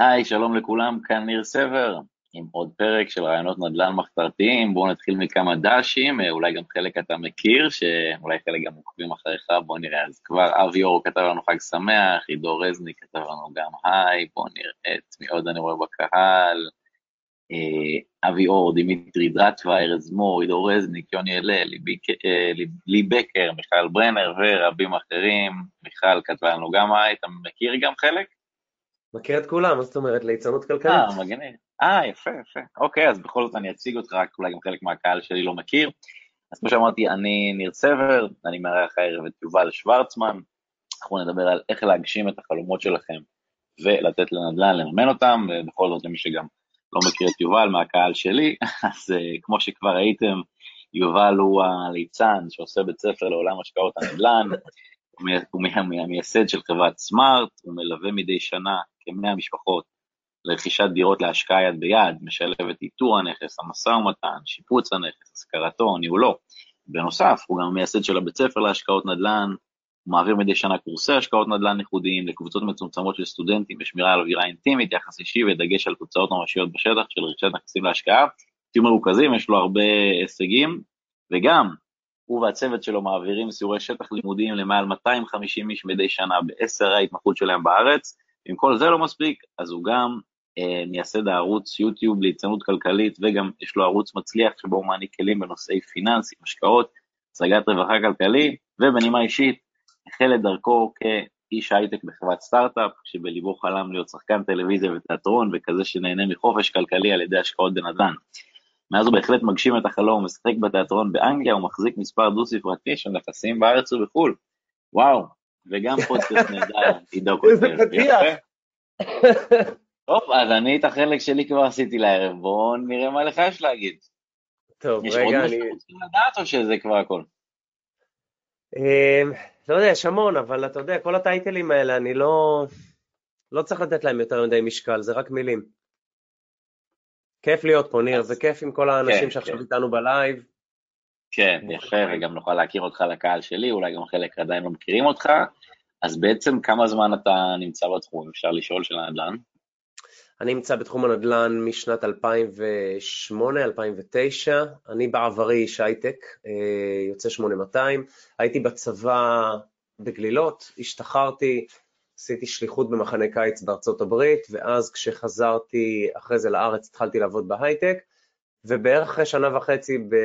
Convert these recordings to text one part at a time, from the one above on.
היי, שלום לכולם, כאן ניר סבר, עם עוד פרק של רעיונות נדל"ן מחתרתיים, בואו נתחיל מכמה דשים, אה, אולי גם חלק אתה מכיר, שאולי חלק גם עוקבים אחריך, בואו נראה, אז כבר אבי אור כתב לנו חג שמח, עידו רזניק כתב לנו גם היי, בואו נראה את מי עוד אני רואה בקהל, אה, אבי אור, דימיטרי דרטווה, ארז מור, עידו רזניק, יוני אה, לי בקר, מיכאל ברנר ורבים אחרים, מיכל כתבה לנו גם היי, אתה מכיר גם חלק? מכיר את כולם, מה זאת אומרת? ליצנות כלכלית. אה, מגניב. אה, יפה, יפה. אוקיי, אז בכל זאת אני אציג אותך, רק אולי גם חלק מהקהל שלי לא מכיר. אז כמו שאמרתי, אני ניר צבר, אני מארח הערב את יובל שוורצמן. אנחנו נדבר על איך להגשים את החלומות שלכם ולתת לנדל"ן לממן אותם, ובכל זאת למי שגם לא מכיר את יובל מהקהל שלי, אז uh, כמו שכבר ראיתם, יובל הוא הליצן שעושה בית ספר לעולם השקעות הנדל"ן, הוא מהמייסד של חברת סמארט, הוא מלווה מדי שנה כמאה משפחות לרכישת דירות להשקעה יד ביד, משלב את איתור הנכס, המשא ומתן, שיפוץ הנכס, השכרתו, ניהולו. בנוסף, הוא גם המייסד של הבית ספר להשקעות נדל"ן, הוא מעביר מדי שנה קורסי השקעות נדל"ן ייחודיים לקבוצות מצומצמות של סטודנטים בשמירה על אווירה אינטימית, יחס אישי ודגש על תוצאות ממשיות בשטח של רכישת נכסים להשקעה. תהיו מרוכזים, יש לו הרבה הישגים, וגם הוא והצוות שלו מעבירים סיורי שטח לימודיים למעל 250 איש מדי שנה בערי ההתמחות שלהם בארץ. אם כל זה לא מספיק, אז הוא גם אה, מייסד הערוץ יוטיוב ליצנות כלכלית, וגם יש לו ערוץ מצליח שבו הוא מעניק כלים בנושאי פיננסים, השקעות, השגת רווחה כלכלי, ובנימה אישית, החל את דרכו כאיש הייטק בחברת סטארט-אפ, שבליבו חלם להיות שחקן טלוויזיה ותיאטרון, וכזה שנהנה מחופש כלכלי על ידי השקעות בנדל"ן. מאז הוא בהחלט מגשים את החלום, הוא משחק בתיאטרון באנגליה, הוא מחזיק מספר דו-ספרתי של נכסים בארץ ובחו"ל. וואו, וגם פודקאסט נהדר, עידו כותב. איזה פתיח. טוב, אז אני את החלק שלי כבר עשיתי לערב, בואו נראה מה לך יש להגיד. טוב, יש רגע, עוד אני... משהו שרוצים לדעת או שזה כבר הכל? אמ, לא יודע, יש המון, אבל אתה יודע, כל הטייטלים האלה, אני לא... לא צריך לתת להם יותר מדי משקל, זה רק מילים. כיף להיות פה, ניר, זה כיף עם כל האנשים כן, שעכשיו כן. איתנו בלייב. כן, יפה, וגם נוכל להכיר אותך לקהל שלי, אולי גם חלק עדיין לא מכירים אותך. אז בעצם כמה זמן אתה נמצא בתחום, אפשר לשאול, של הנדל"ן? אני נמצא בתחום הנדל"ן משנת 2008-2009, אני בעברי איש הייטק, אה, יוצא 8200, הייתי בצבא בגלילות, השתחררתי, עשיתי שליחות במחנה קיץ בארצות הברית, ואז כשחזרתי אחרי זה לארץ התחלתי לעבוד בהייטק, ובערך אחרי שנה וחצי ב...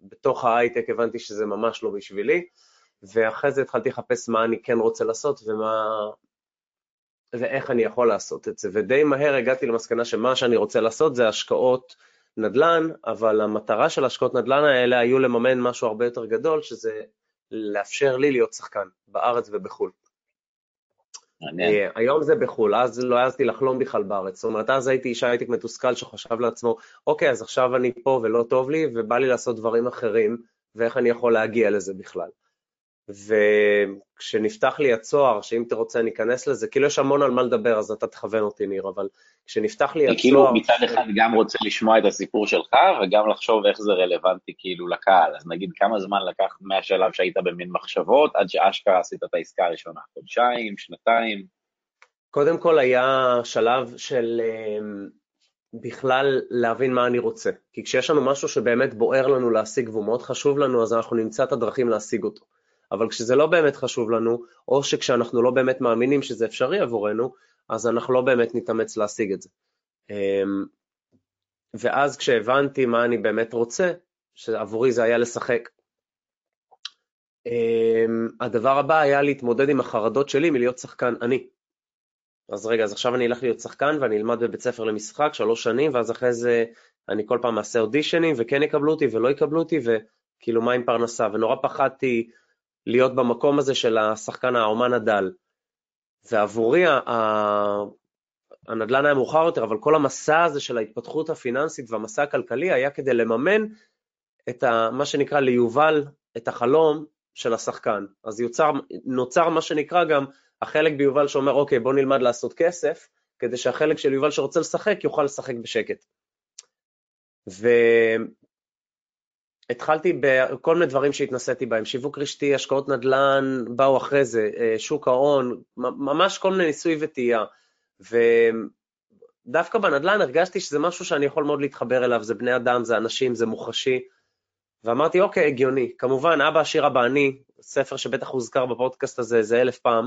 בתוך ההייטק הבנתי שזה ממש לא בשבילי, ואחרי זה התחלתי לחפש מה אני כן רוצה לעשות ומה, ואיך אני יכול לעשות את זה, ודי מהר הגעתי למסקנה שמה שאני רוצה לעשות זה השקעות נדל"ן, אבל המטרה של השקעות נדל"ן האלה היו לממן משהו הרבה יותר גדול, שזה לאפשר לי להיות שחקן בארץ ובחו"ל. אה, היום זה בחו"ל, אז לא העזתי לחלום בכלל בארץ, זאת אומרת, אז הייתי איש הייטק מתוסכל שחשב לעצמו, אוקיי, אז עכשיו אני פה ולא טוב לי, ובא לי לעשות דברים אחרים, ואיך אני יכול להגיע לזה בכלל. וכשנפתח לי הצוהר, שאם אתה רוצה אני אכנס לזה, כאילו יש המון על מה לדבר, אז אתה תכוון אותי ניר, אבל כשנפתח לי אני כאילו הצוהר... מצד אחד גם רוצה לשמוע את הסיפור שלך, וגם לחשוב איך זה רלוונטי כאילו לקהל. אז נגיד כמה זמן לקח מהשלב שהיית במין מחשבות, עד שאשכרה עשית את העסקה הראשונה? חודשיים, שנתיים? קודם כל היה שלב של אמ, בכלל להבין מה אני רוצה. כי כשיש לנו משהו שבאמת בוער לנו להשיג והוא מאוד חשוב לנו, אז אנחנו נמצא את הדרכים להשיג אותו. אבל כשזה לא באמת חשוב לנו, או שכשאנחנו לא באמת מאמינים שזה אפשרי עבורנו, אז אנחנו לא באמת נתאמץ להשיג את זה. אמ, ואז כשהבנתי מה אני באמת רוצה, שעבורי זה היה לשחק, אמ, הדבר הבא היה להתמודד עם החרדות שלי מלהיות שחקן אני. אז רגע, אז עכשיו אני אלך להיות שחקן ואני אלמד בבית ספר למשחק שלוש שנים, ואז אחרי זה אני כל פעם אעשה אודישנים וכן יקבלו אותי ולא יקבלו אותי, וכאילו מה עם פרנסה, ונורא פחדתי להיות במקום הזה של השחקן האומן הדל. ועבורי ה- הנדל"ן היה מאוחר יותר, אבל כל המסע הזה של ההתפתחות הפיננסית והמסע הכלכלי היה כדי לממן את ה, מה שנקרא ליובל את החלום של השחקן. אז יוצר, נוצר מה שנקרא גם החלק ביובל שאומר, אוקיי, בוא נלמד לעשות כסף, כדי שהחלק של יובל שרוצה לשחק יוכל לשחק בשקט. והתחלתי בכל מיני דברים שהתנסיתי בהם, שיווק רשתי, השקעות נדל"ן, באו אחרי זה, אה, שוק ההון, ממש כל מיני ניסוי וטעייה. ודווקא בנדל"ן הרגשתי שזה משהו שאני יכול מאוד להתחבר אליו, זה בני אדם, זה אנשים, זה מוחשי. ואמרתי, אוקיי, הגיוני. כמובן, אבא עשיר אבא אני, ספר שבטח הוזכר בפודקאסט הזה איזה אלף פעם,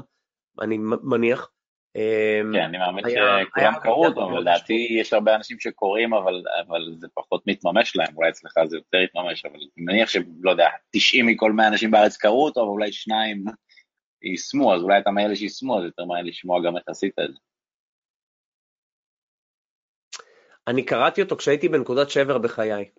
אני מניח. אמ, כן, אני מאמין שכולם קראו אותו, אבל לדעתי יש הרבה אנשים שקוראים, אבל, אבל זה פחות מתממש להם, אולי אצלך זה יותר יתממש, אבל אני מניח שלא יודע, 90 מכל 100 אנשים בארץ קראו אותו, אבל אולי שניים יישמו, אז אולי אתה מאלה שיישמו, אז יותר מעניין לשמוע גם איך עשית את זה. אני קראתי אותו כשהייתי בנקודת שבר בחיי.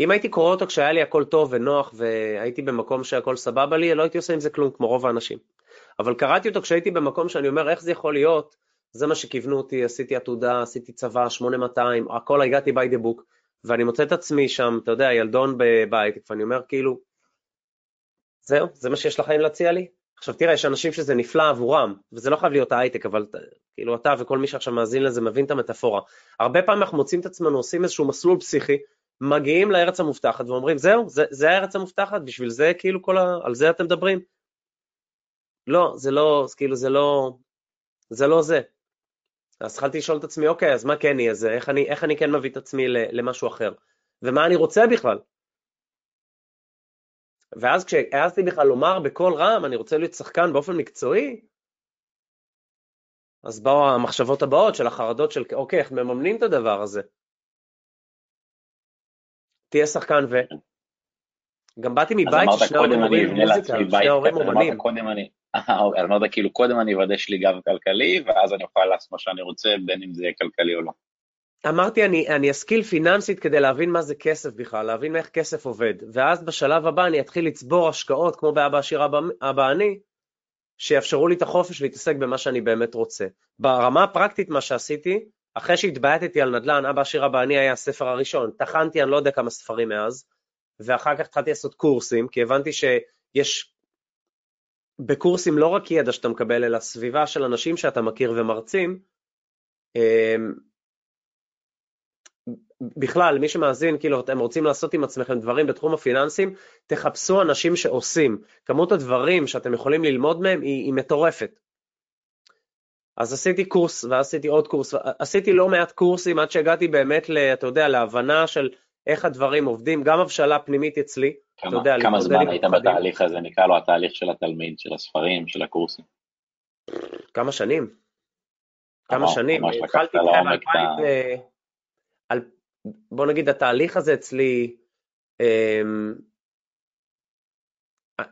אם הייתי קורא אותו כשהיה לי הכל טוב ונוח והייתי במקום שהכל סבבה לי, לא הייתי עושה עם זה כלום, כמו רוב האנשים. אבל קראתי אותו כשהייתי במקום שאני אומר, איך זה יכול להיות? זה מה שכיוונו אותי, עשיתי עתודה, עשיתי צבא, 8200, הכל הגעתי by the book, ואני מוצא את עצמי שם, אתה יודע, ילדון בהייטק, ואני אומר, כאילו, זהו, זה מה שיש לחיים להציע לי? עכשיו תראה, יש אנשים שזה נפלא עבורם, וזה לא חייב להיות ההייטק, אבל כאילו אתה וכל מי שעכשיו מאזין לזה מבין את המטאפורה. הרבה פעמים אנחנו מוצאים את עצמנו עושים איזשהו מסלול פסיכי, מגיעים לארץ המובטחת ואומרים, זהו, זה, זה הארץ המובטחת, בשביל זה כאילו כל ה... על זה אתם מדברים? לא, זה לא, כאילו זה לא, זה לא זה. אז התחלתי לשאול את עצמי, אוקיי, אז מה כן יהיה זה? איך אני, איך אני כן מביא את עצמי למשהו אחר? ומה אני רוצה בכלל? ואז כשהעזתי בכלל לומר בקול רם, אני רוצה להיות שחקן באופן מקצועי, אז באו המחשבות הבאות של החרדות של, אוקיי, איך מממנים את הדבר הזה? תהיה שחקן ו... גם באתי מבית ששני ההורים אומרים מוזיקה, שני ההורים אומנים. אמרת כאילו קודם אני אוודא שלי גב כלכלי, ואז אני אוכל לעשות מה שאני רוצה, בין אם זה יהיה כלכלי או לא. אמרתי, אני, אני אשכיל פיננסית כדי להבין מה זה כסף בכלל, להבין איך כסף עובד, ואז בשלב הבא אני אתחיל לצבור השקעות, כמו באבא עשיר אבא, אבא אני, שיאפשרו לי את החופש להתעסק במה שאני באמת רוצה. ברמה הפרקטית מה שעשיתי, אחרי שהתבייתתי על נדל"ן, אבא עשיר אבא אני היה הספר הראשון, טחנתי אני לא יודע כמה ספרים מאז, ואחר כך התחלתי לעשות קורסים, כי הבנתי שיש בקורסים לא רק ידע שאתה מקבל, אלא סביבה של אנשים שאתה מכיר ומרצים, אמ, בכלל, מי שמאזין, כאילו, אתם רוצים לעשות עם עצמכם דברים בתחום הפיננסים, תחפשו אנשים שעושים. כמות הדברים שאתם יכולים ללמוד מהם היא, היא מטורפת. אז עשיתי קורס, ועשיתי עוד קורס, עשיתי לא מעט קורסים עד שהגעתי באמת, אתה יודע, להבנה של איך הדברים עובדים, גם הבשלה פנימית אצלי. כמה, אתה יודע, כמה זמן היית בתהליך הזה, נקרא לו התהליך של התלמיד, של הספרים, של הקורסים? כמה שנים. כמה שנים. התחלתי ב בוא נגיד התהליך הזה אצלי, אמ,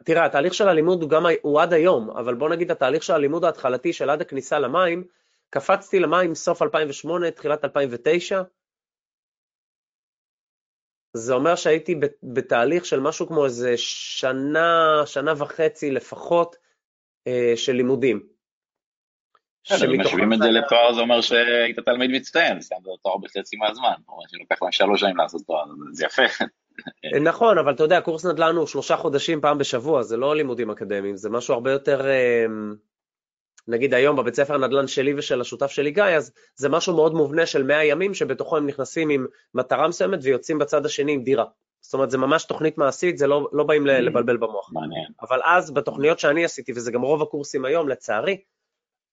תראה, התהליך של הלימוד הוא גם, הוא עד היום, אבל בוא נגיד התהליך של הלימוד ההתחלתי של עד הכניסה למים, קפצתי למים סוף 2008, תחילת 2009, זה אומר שהייתי בתהליך של משהו כמו איזה שנה, שנה וחצי לפחות אה, של לימודים. כן, אם משווים את זה לתואר זה אומר שהיית תלמיד מצטיין, סיימת תואר בחצי מהזמן, זאת אומרת שלוקח להם שלוש שנים לעשות תואר, זה יפה. אה, נכון, אבל אתה יודע, קורס נדל"ן הוא שלושה חודשים פעם בשבוע, זה לא לימודים אקדמיים, זה משהו הרבה יותר, אה, נגיד היום בבית ספר הנדל"ן שלי ושל השותף שלי גיא, אז זה משהו מאוד מובנה של 100 ימים, שבתוכו הם נכנסים עם מטרה מסוימת ויוצאים בצד השני עם דירה. זאת אומרת, זה ממש תוכנית מעשית, זה לא, לא באים לבלבל במוח. מעניין. אבל אז, בתוכניות שאני עשיתי, וזה גם רוב הקורסים היום, לצערי,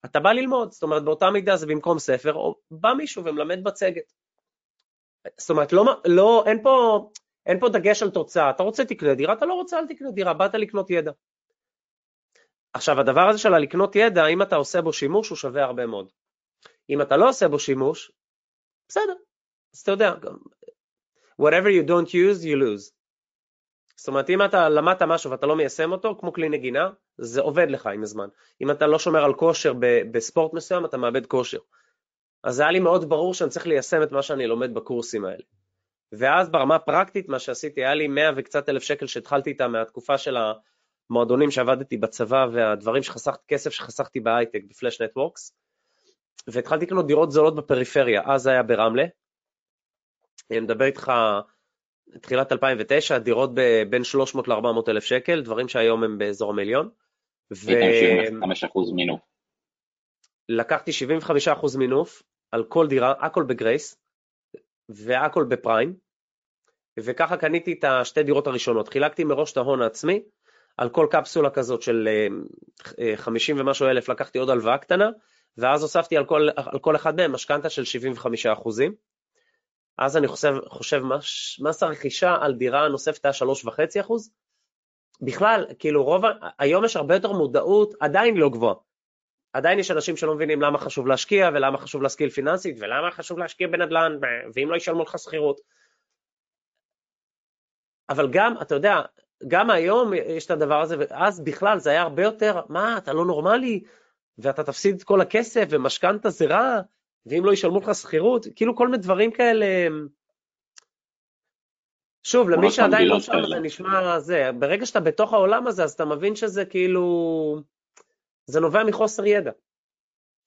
אתה בא ללמוד, זאת אומרת, באותה מידה זה במקום ספר, או בא מישהו ומלמד בצגת. זאת אומרת, לא, לא, אין, פה, אין פה דגש על תוצאה, אתה רוצה תקנה דירה, אתה לא רוצה אל תקנה דירה, באת לקנות ידע. עכשיו, הדבר הזה של הלקנות ידע, אם אתה עושה בו שימוש, הוא שווה הרבה מאוד. אם אתה לא עושה בו שימוש, בסדר, אז אתה יודע, whatever you don't use, you lose. זאת אומרת, אם אתה למדת משהו ואתה לא מיישם אותו, כמו כלי נגינה, זה עובד לך עם הזמן. אם אתה לא שומר על כושר בספורט מסוים, אתה מאבד כושר. אז היה לי מאוד ברור שאני צריך ליישם את מה שאני לומד בקורסים האלה. ואז ברמה הפרקטית, מה שעשיתי, היה לי 100 וקצת אלף שקל שהתחלתי איתם מהתקופה של המועדונים שעבדתי בצבא והדברים שחסכתי, כסף שחסכתי בהייטק, בפלאש נטוורקס, והתחלתי לקנות דירות זולות בפריפריה, אז זה היה ברמלה. אני מדבר איתך תחילת 2009, דירות בין 300 ל-400 אלף שקל, דברים שהיום הם באזור המיליון. ו... 75% מינוף. לקחתי 75% מינוף על כל דירה, הכל בגרייס, והכל בפריים, וככה קניתי את השתי דירות הראשונות. חילקתי מראש את ההון העצמי, על כל קפסולה כזאת של 50 אה, ומשהו אלף לקחתי עוד הלוואה קטנה, ואז הוספתי על כל, על כל אחד מהם משכנתה של 75 אחוזים. אז אני חושב, חושב מס הרכישה על דירה נוספת היה 3.5 אחוז. בכלל, כאילו רוב, היום יש הרבה יותר מודעות, עדיין לא גבוהה. עדיין יש אנשים שלא מבינים למה חשוב להשקיע ולמה חשוב להשכיל פיננסית ולמה חשוב להשקיע בנדל"ן ואם לא ישלמו לך שכירות. אבל גם, אתה יודע, גם היום יש את הדבר הזה, ואז בכלל זה היה הרבה יותר, מה, אתה לא נורמלי, ואתה תפסיד את כל הכסף, ומשכנתה זה רע, ואם לא ישלמו לך שכירות, כאילו כל מיני דברים כאלה. שוב, למי שעדיין לא שם זה נשמע זה, ברגע שאתה בתוך העולם הזה, אז אתה מבין שזה כאילו, זה נובע מחוסר ידע.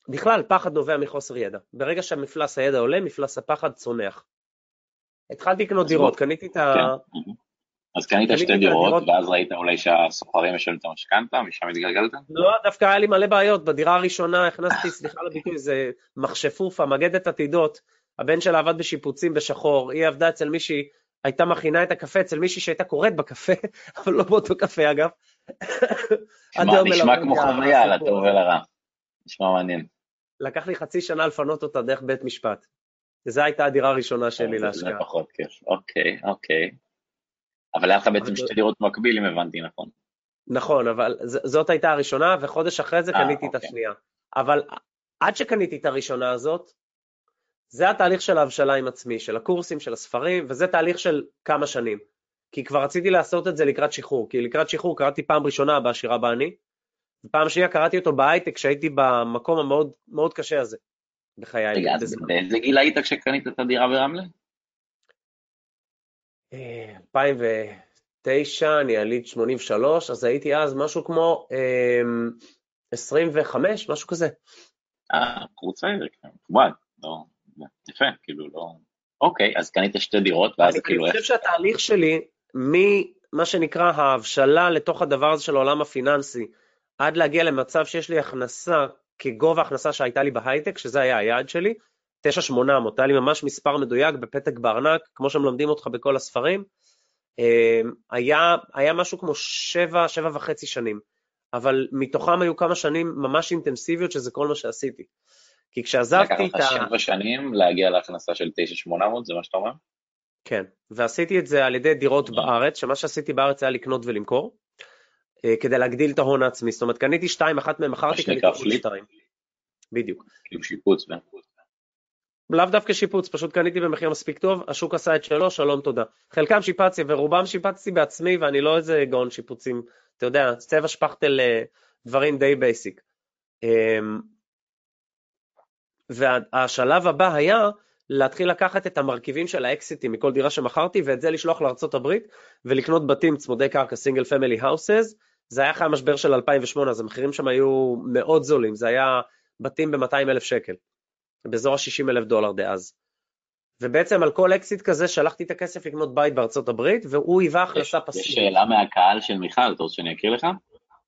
בכלל, פחד נובע מחוסר ידע. ברגע שמפלס הידע עולה, מפלס הפחד צונח. התחלתי לקנות דירות, קניתי את ה... כן. אז קנית שתי דירות, ואז ראית אולי שהסוחרים משלמים את המשכנתה, משם התגלגלת? לא, דווקא היה לי מלא בעיות. בדירה הראשונה הכנסתי, סליחה על הביטוי, זה מכשפופה, מגדת עתידות. הבן שלה עבד בשיפוצים בשחור, היא עבדה אצל מישהי, הייתה מכינה את הקפה אצל מישהי שהייתה קוראת בקפה, אבל לא באותו קפה אגב. נשמע כמו חוויה לטוב ולרע. נשמע מעניין. לקח לי חצי שנה לפנות אותה דרך בית משפט. זו הייתה הדירה הראשונה שלי להשקעה. זה פחות כיף, אוקיי, אוקיי. אבל היה לך בעצם שתי דירות במקביל, אם הבנתי נכון. נכון, אבל זאת הייתה הראשונה, וחודש אחרי זה אה, קניתי את אוקיי. השנייה. אבל עד שקניתי את הראשונה הזאת, זה התהליך של ההבשלה עם עצמי, של הקורסים, של הספרים, וזה תהליך של כמה שנים. כי כבר רציתי לעשות את זה לקראת שחרור, כי לקראת שחרור קראתי פעם ראשונה בעשירה באני, ופעם שנייה קראתי אותו בהייטק כשהייתי במקום המאוד מאוד קשה הזה בחיי. רגע, אז באיזה גיל היית כשקנית את הדירה ברמלה? 2009, אני עליתי 83, אז הייתי אז משהו כמו 25, אמ, משהו כזה. אה, קבוצה, כן, מכובד, לא, יפה, כאילו לא... אוקיי, אז קנית שתי דירות, ואז כאילו. אני חושב שהתהליך שלי, ממה שנקרא ההבשלה לתוך הדבר הזה של העולם הפיננסי, עד להגיע למצב שיש לי הכנסה כגובה הכנסה שהייתה לי בהייטק, שזה היה היעד שלי, 9800, היה לי ממש מספר מדויק בפתק בארנק, כמו שמלמדים אותך בכל הספרים, אמ, היה, היה משהו כמו שבע, שבע וחצי שנים, אבל מתוכם היו כמה שנים ממש אינטנסיביות, שזה כל מה שעשיתי. כי כשעזבתי את ה... לקח לך שבע שנים להגיע להכנסה של 9800, זה מה שאתה אומר? כן, ועשיתי את זה על ידי דירות mm. בארץ, שמה שעשיתי בארץ היה לקנות ולמכור, אה, כדי להגדיל את ההון העצמי, זאת אומרת קניתי שתיים, אחת מהן מכרתי, קניתי עוד שתיים. בדיוק. כאילו שיפוץ. לאו דווקא שיפוץ, פשוט קניתי במחיר מספיק טוב, השוק עשה את שלו, שלום תודה. חלקם שיפצתי ורובם שיפצתי בעצמי ואני לא איזה גאון שיפוצים, אתה יודע, צבע שפכטל אה, דברים די basic. אמ, והשלב הבא היה להתחיל לקחת את המרכיבים של האקסיטים מכל דירה שמכרתי ואת זה לשלוח לארה"ב ולקנות בתים צמודי קרקע, single family houses. זה היה אחרי המשבר של 2008, אז המחירים שם היו מאוד זולים, זה היה בתים ב-200 אלף שקל. באזור ה-60 אלף דולר דאז. ובעצם על כל אקזיט כזה שלחתי את הכסף לקנות בית בארצות הברית, והוא היווה הכנסה פסיבית. יש שאלה מהקהל של מיכל, אתה רוצה שאני אקריא לך?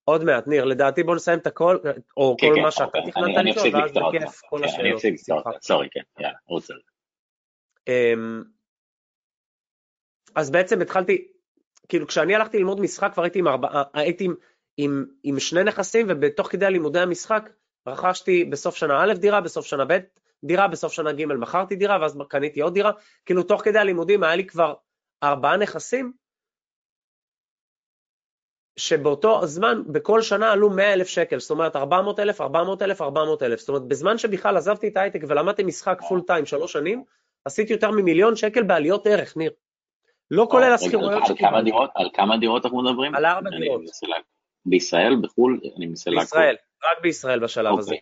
עוד מעט, ניר, לדעתי בוא נסיים את הכל, או כן, כל כן, מה שאתה אוקיי. תכננת לשאול, ואז בכיף כל כן, השאלות. אני אפסיק לקטוע אותך, sorry, כן, יאללה, רוצה. אמ, אז בעצם התחלתי, כאילו כשאני הלכתי ללמוד משחק כבר הייתי עם, ארבע, הייתי עם, עם, עם שני נכסים, ובתוך כדי לימודי המשחק רכשתי בסוף שנה א' דירה, בסוף שנה ב' דירה, בסוף שנה ג' מכרתי דירה, ואז קניתי עוד דירה, כאילו תוך כדי הלימודים היה לי כבר ארבעה נכסים, שבאותו זמן, בכל שנה עלו 100 אלף שקל, זאת אומרת 400 אלף, 400 אלף, 400 אלף, זאת אומרת בזמן שבכלל עזבתי את ההייטק ולמדתי משחק פול טיים שלוש שנים, עשיתי יותר ממיליון שקל בעליות ערך, ניר. לא כולל השכירויות שקיבלתי. על כמה דירות אנחנו מדברים? על ארבע דירות. בישראל, בחו"ל? אני מנסה לעקוב. בישראל, רק בישראל בשלב הזה.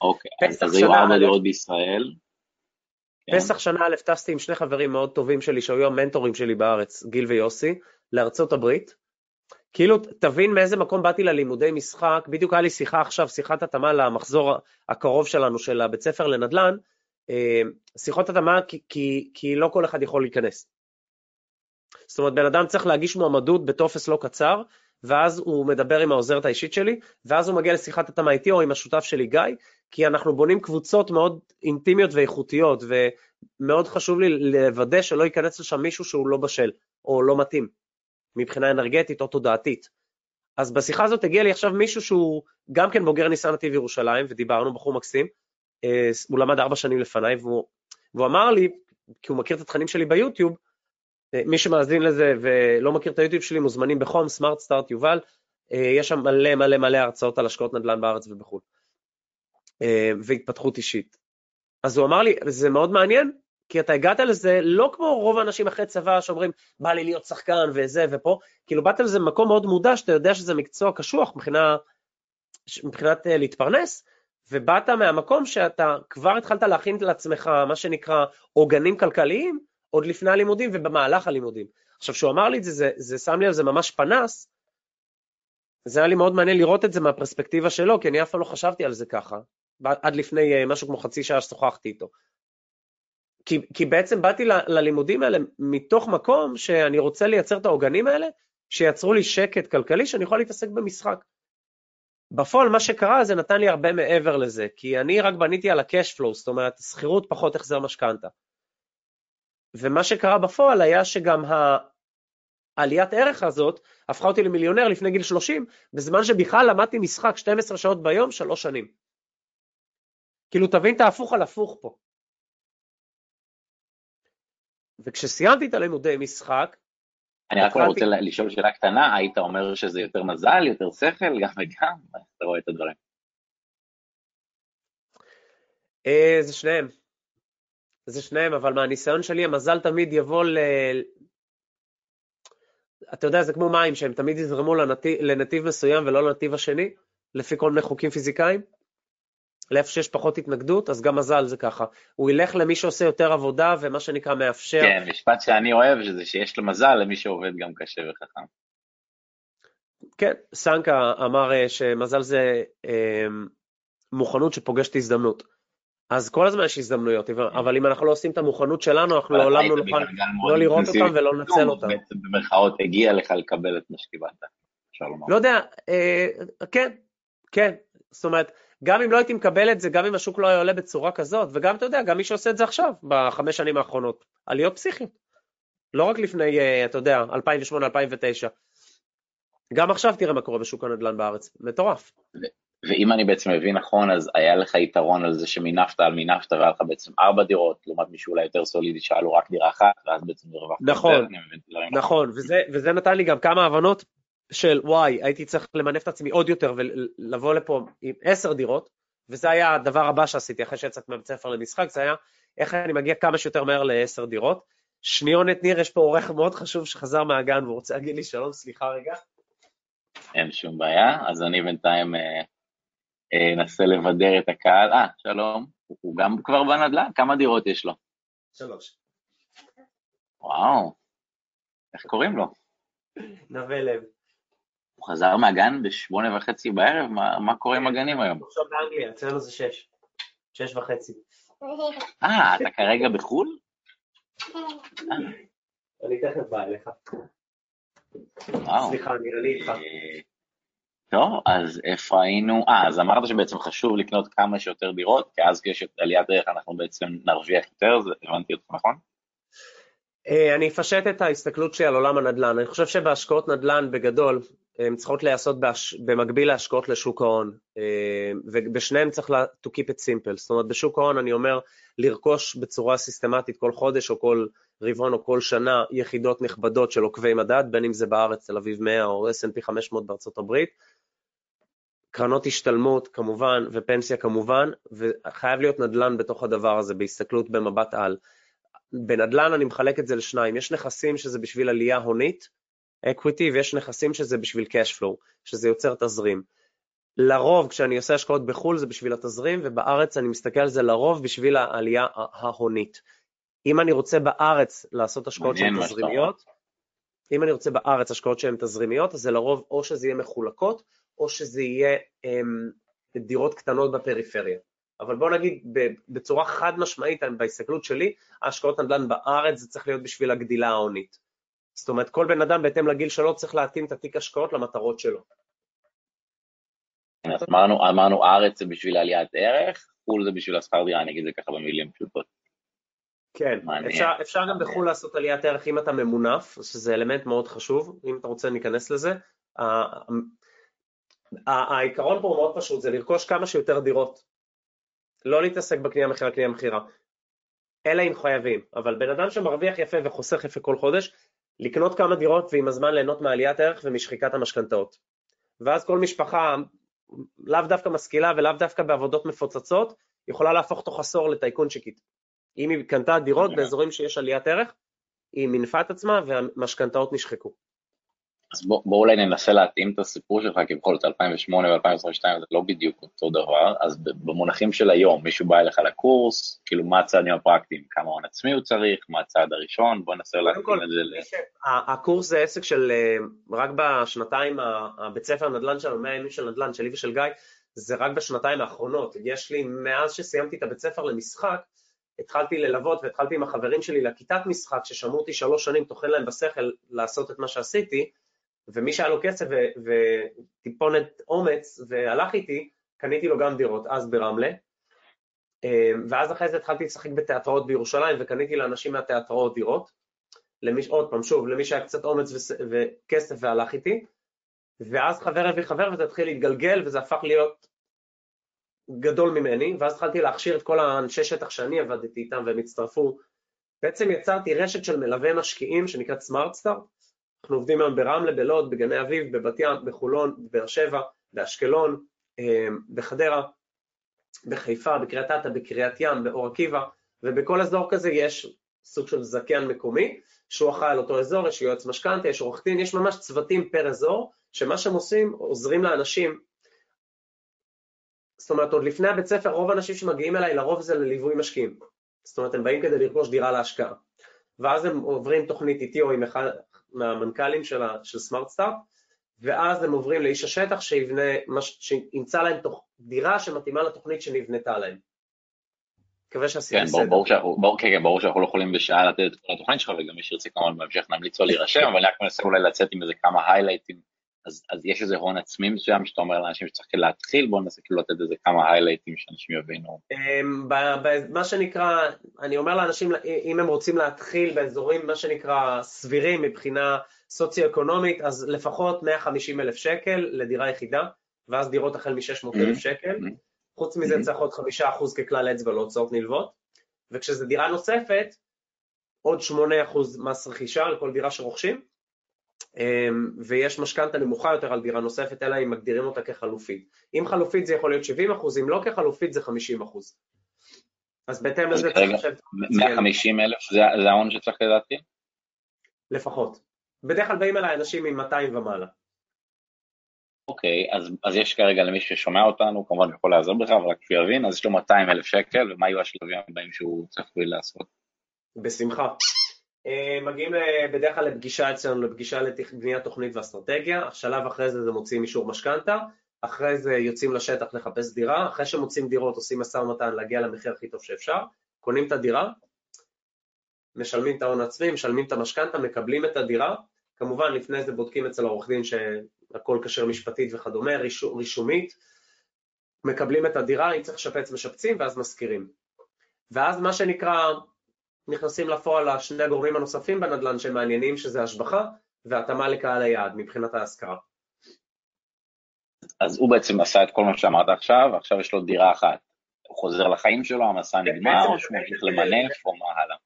אוקיי, אז היו ארבע דירות בישראל. כן. פסח שנה א' טסתי עם שני חברים מאוד טובים שלי שהיו המנטורים שלי בארץ, גיל ויוסי, לארצות הברית. כאילו, תבין מאיזה מקום באתי ללימודי משחק, בדיוק היה לי שיחה עכשיו, שיחת התאמה למחזור הקרוב שלנו של הבית ספר לנדל"ן, אה, שיחות התאמה כי, כי, כי לא כל אחד יכול להיכנס. זאת אומרת, בן אדם צריך להגיש מועמדות בטופס לא קצר, ואז הוא מדבר עם העוזרת האישית שלי, ואז הוא מגיע לשיחת התאמה איתי או עם השותף שלי גיא, כי אנחנו בונים קבוצות מאוד אינטימיות ואיכותיות, ומאוד חשוב לי לוודא שלא ייכנס לשם מישהו שהוא לא בשל, או לא מתאים, מבחינה אנרגטית או תודעתית. אז בשיחה הזאת הגיע לי עכשיו מישהו שהוא גם כן בוגר ניסן נתיב ירושלים, ודיברנו, בחור מקסים, אה, הוא למד ארבע שנים לפניי, והוא, והוא אמר לי, כי הוא מכיר את התכנים שלי ביוטיוב, מי שמאזין לזה ולא מכיר את היוטיוב שלי, מוזמנים בחום, סמארט סטארט יובל, אה, יש שם מלא מלא מלא הרצאות על השקעות נדל"ן בארץ ובחו"ל, והתפתחות אישית. אז הוא אמר לי, זה מאוד מעניין, כי אתה הגעת לזה לא כמו רוב האנשים אחרי צבא שאומרים, בא לי להיות שחקן וזה ופה, כאילו באת לזה במקום מאוד מודע, שאתה יודע שזה מקצוע קשוח מבחינה, מבחינת להתפרנס, ובאת מהמקום שאתה כבר התחלת להכין לעצמך מה שנקרא עוגנים כלכליים, עוד לפני הלימודים ובמהלך הלימודים. עכשיו, כשהוא אמר לי את זה, זה, זה שם לי על זה ממש פנס, זה היה לי מאוד מעניין לראות את זה מהפרספקטיבה שלו, כי אני אף פעם לא חשבתי על זה ככה, עד לפני uh, משהו כמו חצי שעה ששוחחתי איתו. כי, כי בעצם באתי ל, ללימודים האלה מתוך מקום שאני רוצה לייצר את העוגנים האלה, שיצרו לי שקט כלכלי שאני יכול להתעסק במשחק. בפועל מה שקרה זה נתן לי הרבה מעבר לזה, כי אני רק בניתי על ה-cash flow, זאת אומרת, שכירות פחות החזר משכנתה. ומה שקרה בפועל היה שגם העליית ערך הזאת הפכה אותי למיליונר לפני גיל 30, בזמן שבכלל למדתי משחק 12 שעות ביום, שלוש שנים. כאילו, תבין את ההפוך על הפוך פה. וכשסיימתי את הלימודי משחק, אני רק רוצה לשאול שאלה קטנה, היית אומר שזה יותר מזל, יותר שכל, גם וגם? איך אתה רואה את הדברים? אה, זה שניהם. זה שניהם, אבל מהניסיון שלי המזל תמיד יבוא ל... אתה יודע, זה כמו מים, שהם תמיד יזרמו לנתיב, לנתיב מסוים ולא לנתיב השני, לפי כל מיני חוקים פיזיקליים. לאיפה שיש פחות התנגדות, אז גם מזל זה ככה. הוא ילך למי שעושה יותר עבודה ומה שנקרא מאפשר. כן, משפט שאני אוהב זה שיש לו מזל למי שעובד גם קשה וחכם. כן, סנקה אמר אה, שמזל זה אה, מוכנות שפוגשת הזדמנות. אז כל הזמן יש הזדמנויות, אבל אם אנחנו לא עושים את המוכנות שלנו, אנחנו לעולם לא נוכל לא לראות אותם ולא לנצל אותם. בעצם במרכאות הגיע לך לקבל את מה שקיבלת, אפשר לומר. לא יודע, אה, כן, כן, זאת אומרת, גם אם לא הייתי מקבל את זה, גם אם השוק לא היה עולה בצורה כזאת, וגם, אתה יודע, גם מי שעושה את זה עכשיו, בחמש שנים האחרונות, עליות פסיכיות. לא רק לפני, אה, אתה יודע, 2008-2009. גם עכשיו תראה מה קורה בשוק הנדל"ן בארץ, מטורף. ואם אני בעצם מבין נכון, אז היה לך יתרון על זה שמינפת על מינפת והיה לך בעצם ארבע דירות, לעומת מישהו אולי יותר סולידי שהיה לו רק דירה אחת, ואז בעצם הרווחת נכון, נכון, וזה, וזה נתן לי גם כמה הבנות של וואי, הייתי צריך למנף את עצמי עוד יותר ולבוא לפה עם עשר דירות, וזה היה הדבר הבא שעשיתי אחרי שיצאתי מהבית ספר למשחק, זה היה איך אני מגיע כמה שיותר מהר לעשר דירות. שניונת ניר, יש פה עורך מאוד חשוב שחזר מהגן והוא רוצה להגיד לי שלום, סליחה רגע. אין שום בעיה, אז אני בינתיים אה, אה, לבדר את הקהל. אה, שלום, הוא גם כבר בנדל"ן? כמה דירות יש לו? שלוש. וואו, איך קוראים לו? נווה לב. הוא חזר מהגן בשמונה וחצי בערב? מה, מה קורה עם הגנים היום? עכשיו באנגליה, אצלנו זה שש. שש וחצי. אה, אתה כרגע בחו"ל? אני תכף בא אליך. סליחה, נראה לי איתך. טוב, אז איפה היינו? אה, אז אמרת שבעצם חשוב לקנות כמה שיותר דירות, כי אז כשיש עליית דרך אנחנו בעצם נרוויח יותר, זה הבנתי אותך נכון? אה, אני אפשט את ההסתכלות שלי על עולם הנדל"ן. אני חושב שבהשקעות נדל"ן בגדול, הן צריכות להיעשות בהש... במקביל להשקעות לשוק ההון, אה, ובשניהם צריך לה... to keep it simple, זאת אומרת בשוק ההון אני אומר לרכוש בצורה סיסטמטית כל חודש או כל רבעון או כל שנה יחידות נכבדות של עוקבי מדד, בין אם זה בארץ, תל אביב 100 או S&P 500 בארצות הברית, קרנות השתלמות כמובן ופנסיה כמובן, וחייב להיות נדל"ן בתוך הדבר הזה בהסתכלות במבט על. בנדל"ן אני מחלק את זה לשניים, יש נכסים שזה בשביל עלייה הונית, equity, ויש נכסים שזה בשביל cash flow, שזה יוצר תזרים. לרוב כשאני עושה השקעות בחו"ל זה בשביל התזרים, ובארץ אני מסתכל על זה לרוב בשביל העלייה ההונית. אם אני רוצה בארץ לעשות השקעות שהן תזרימיות, אם אני רוצה בארץ השקעות שהן תזרימיות, אז זה לרוב או שזה יהיה מחולקות, או שזה יהיה הם, אמ, דירות קטנות בפריפריה. אבל בוא נגיד בצורה חד משמעית, בהסתכלות שלי, ההשקעות נדל"ן בארץ זה צריך להיות בשביל הגדילה ההונית. זאת אומרת, כל בן אדם בהתאם לגיל שלו צריך להתאים את התיק השקעות למטרות שלו. אז אמרנו, אמרנו ארץ זה בשביל עליית ערך, חו"ל זה בשביל השכר דירה, אני אגיד את זה ככה במילים פשוטות. כן, אפשר, אפשר גם בחו"ל לעשות עליית ערך אם אתה ממונף, שזה אלמנט מאוד חשוב, אם אתה רוצה ניכנס לזה. העיקרון פה הוא מאוד פשוט, זה לרכוש כמה שיותר דירות. לא להתעסק בקנייה מכירה, קנייה מכירה. אלא אם חייבים, אבל בן אדם שמרוויח יפה וחוסך יפה כל חודש, לקנות כמה דירות ועם הזמן ליהנות מעליית ערך ומשחיקת המשכנתאות. ואז כל משפחה, לאו דווקא משכילה ולאו דווקא בעבודות מפוצצות, יכולה להפוך תוך עשור לטייקונצ'יקית. אם היא קנתה דירות. באזורים שיש עליית ערך, היא מינפה את עצמה והמשכנתאות נשחקו. אז בוא, בוא אולי ננסה להתאים את הסיפור שלך, כי בכל זאת 2008 ו-2022 זה לא בדיוק אותו דבר, אז במונחים של היום, מישהו בא אליך לקורס, כאילו מה הצעדים הפרקטיים, כמה הון עצמי הוא צריך, מה הצעד הראשון, בוא ננסה להתאים את זה ל... הקורס זה עסק של, אה, רק בשנתיים, הבית ספר נדל"ן שלנו, 100 ימים של נדל"ן, שלי ושל גיא, זה רק בשנתיים האחרונות. יש לי, מאז שסיימתי את הבית ספר למשחק, התחלתי ללוות והתחלתי עם החברים שלי לכיתת משחק, ששמעו אותי שלוש שנים, טוחן להם בשכל לעשות את מה שעשיתי, ומי שהיה לו כסף וטיפונת אומץ והלך איתי, קניתי לו גם דירות, אז ברמלה. אמ, ואז אחרי זה התחלתי לשחק בתיאטראות בירושלים וקניתי לאנשים מהתיאטראות דירות. למי, עוד פעם, שוב, למי שהיה קצת אומץ וכסף והלך איתי. ואז חבר הביא חבר וזה התחיל להתגלגל וזה הפך להיות גדול ממני, ואז התחלתי להכשיר את כל האנשי שטח שאני עבדתי איתם והם הצטרפו. בעצם יצרתי רשת של מלווה משקיעים שנקראת סמארט סטארט, אנחנו עובדים היום ברמלה, בלוד, בגני אביב, בבת ים, בחולון, בבאר שבע, באשקלון, אה, בחדרה, בחיפה, בקריית אתא, בקריית ים, באור עקיבא, ובכל אזור כזה יש סוג של זכיין מקומי, שהוא אחראי על אותו אזור, יש יועץ משכנתה, יש עורך דין, יש ממש צוותים פר אזור, שמה שהם עושים, עוזרים לאנשים. זאת אומרת, עוד לפני הבית ספר, רוב האנשים שמגיעים אליי, לרוב זה לליווי משקיעים. זאת אומרת, הם באים כדי לרכוש דירה להשקעה. ואז הם עוברים תוכנית איתי או עם אחד, מהמנכ"לים של, של סמארט סטארט, ואז הם עוברים לאיש השטח שיבנה, שימצא להם תוך, דירה שמתאימה לתוכנית שנבנתה להם. מקווה שעשיתי כן, בסדר. ברור, ברור, ברור, כן, כן, ברור שאנחנו לא יכולים בשעה לתת את כל התוכנית שלך, וגם מי שירצה כמובן בהמשך נמליץ לו להירשם, אבל אני רק מנסה אולי לצאת עם איזה כמה היילייטים, אז, אז יש איזה הון עצמי מסוים שאתה אומר לאנשים שצריך להתחיל, בואו ננסה כאילו לתת איזה כמה היילייטים שאנשים יבינו. אמ, מה שנקרא, אני אומר לאנשים, אם הם רוצים להתחיל באזורים, מה שנקרא, סבירים מבחינה סוציו-אקונומית, אז לפחות 150 אלף שקל לדירה יחידה, ואז דירות החל מ-600 אלף mm-hmm. שקל. Mm-hmm. חוץ מזה mm-hmm. צריך עוד חמישה אחוז ככלל אצבע להוצאות נלוות, וכשזה דירה נוספת, עוד שמונה אחוז מס רכישה על כל דירה שרוכשים, ויש משכנתה נמוכה יותר על דירה נוספת, אלא אם מגדירים אותה כחלופית. אם חלופית זה יכול להיות 70 אחוז, אם לא כחלופית זה 50 אחוז. אז בהתאם לזה צריך לשבת... 150 אלף זה ההון שצריך לדעתי? לפחות. בדרך כלל באים אליי אנשים עם 200 ומעלה. אוקיי, okay, אז, אז יש כרגע למי ששומע אותנו, כמובן יכול לעזור בך, אבל רק שהוא יבין, אז יש לו 200 אלף שקל, ומה יהיו השלבים הבאים שהוא צפוי לעשות? בשמחה. אה, מגיעים בדרך כלל לפגישה אצלנו, לפגישה לבניית תוכנית ואסטרטגיה, השלב אחרי זה זה מוציאים אישור משכנתה, אחרי זה יוצאים לשטח לחפש דירה, אחרי שמוצאים דירות עושים משא ומתן להגיע למחיר הכי טוב שאפשר, קונים את הדירה, משלמים את ההון העצמי, משלמים את המשכנתה, מקבלים את הדירה, כמובן לפני זה בודקים אצל העורך דין שהכל כשר משפטית וכדומה, רישומית, מקבלים את הדירה, אם צריך לשפץ משפצים ואז משכירים. ואז מה שנקרא נכנסים לפועל השני הגורמים הנוספים בנדל"ן שמעניינים, שזה השבחה והתאמה לקהל היעד מבחינת ההשכרה. אז הוא בעצם עשה את כל מה שאמרת עכשיו, עכשיו יש לו דירה אחת. הוא חוזר לחיים שלו, המסע נגמר, או שהוא ממשיך למנף, או מה הלאה?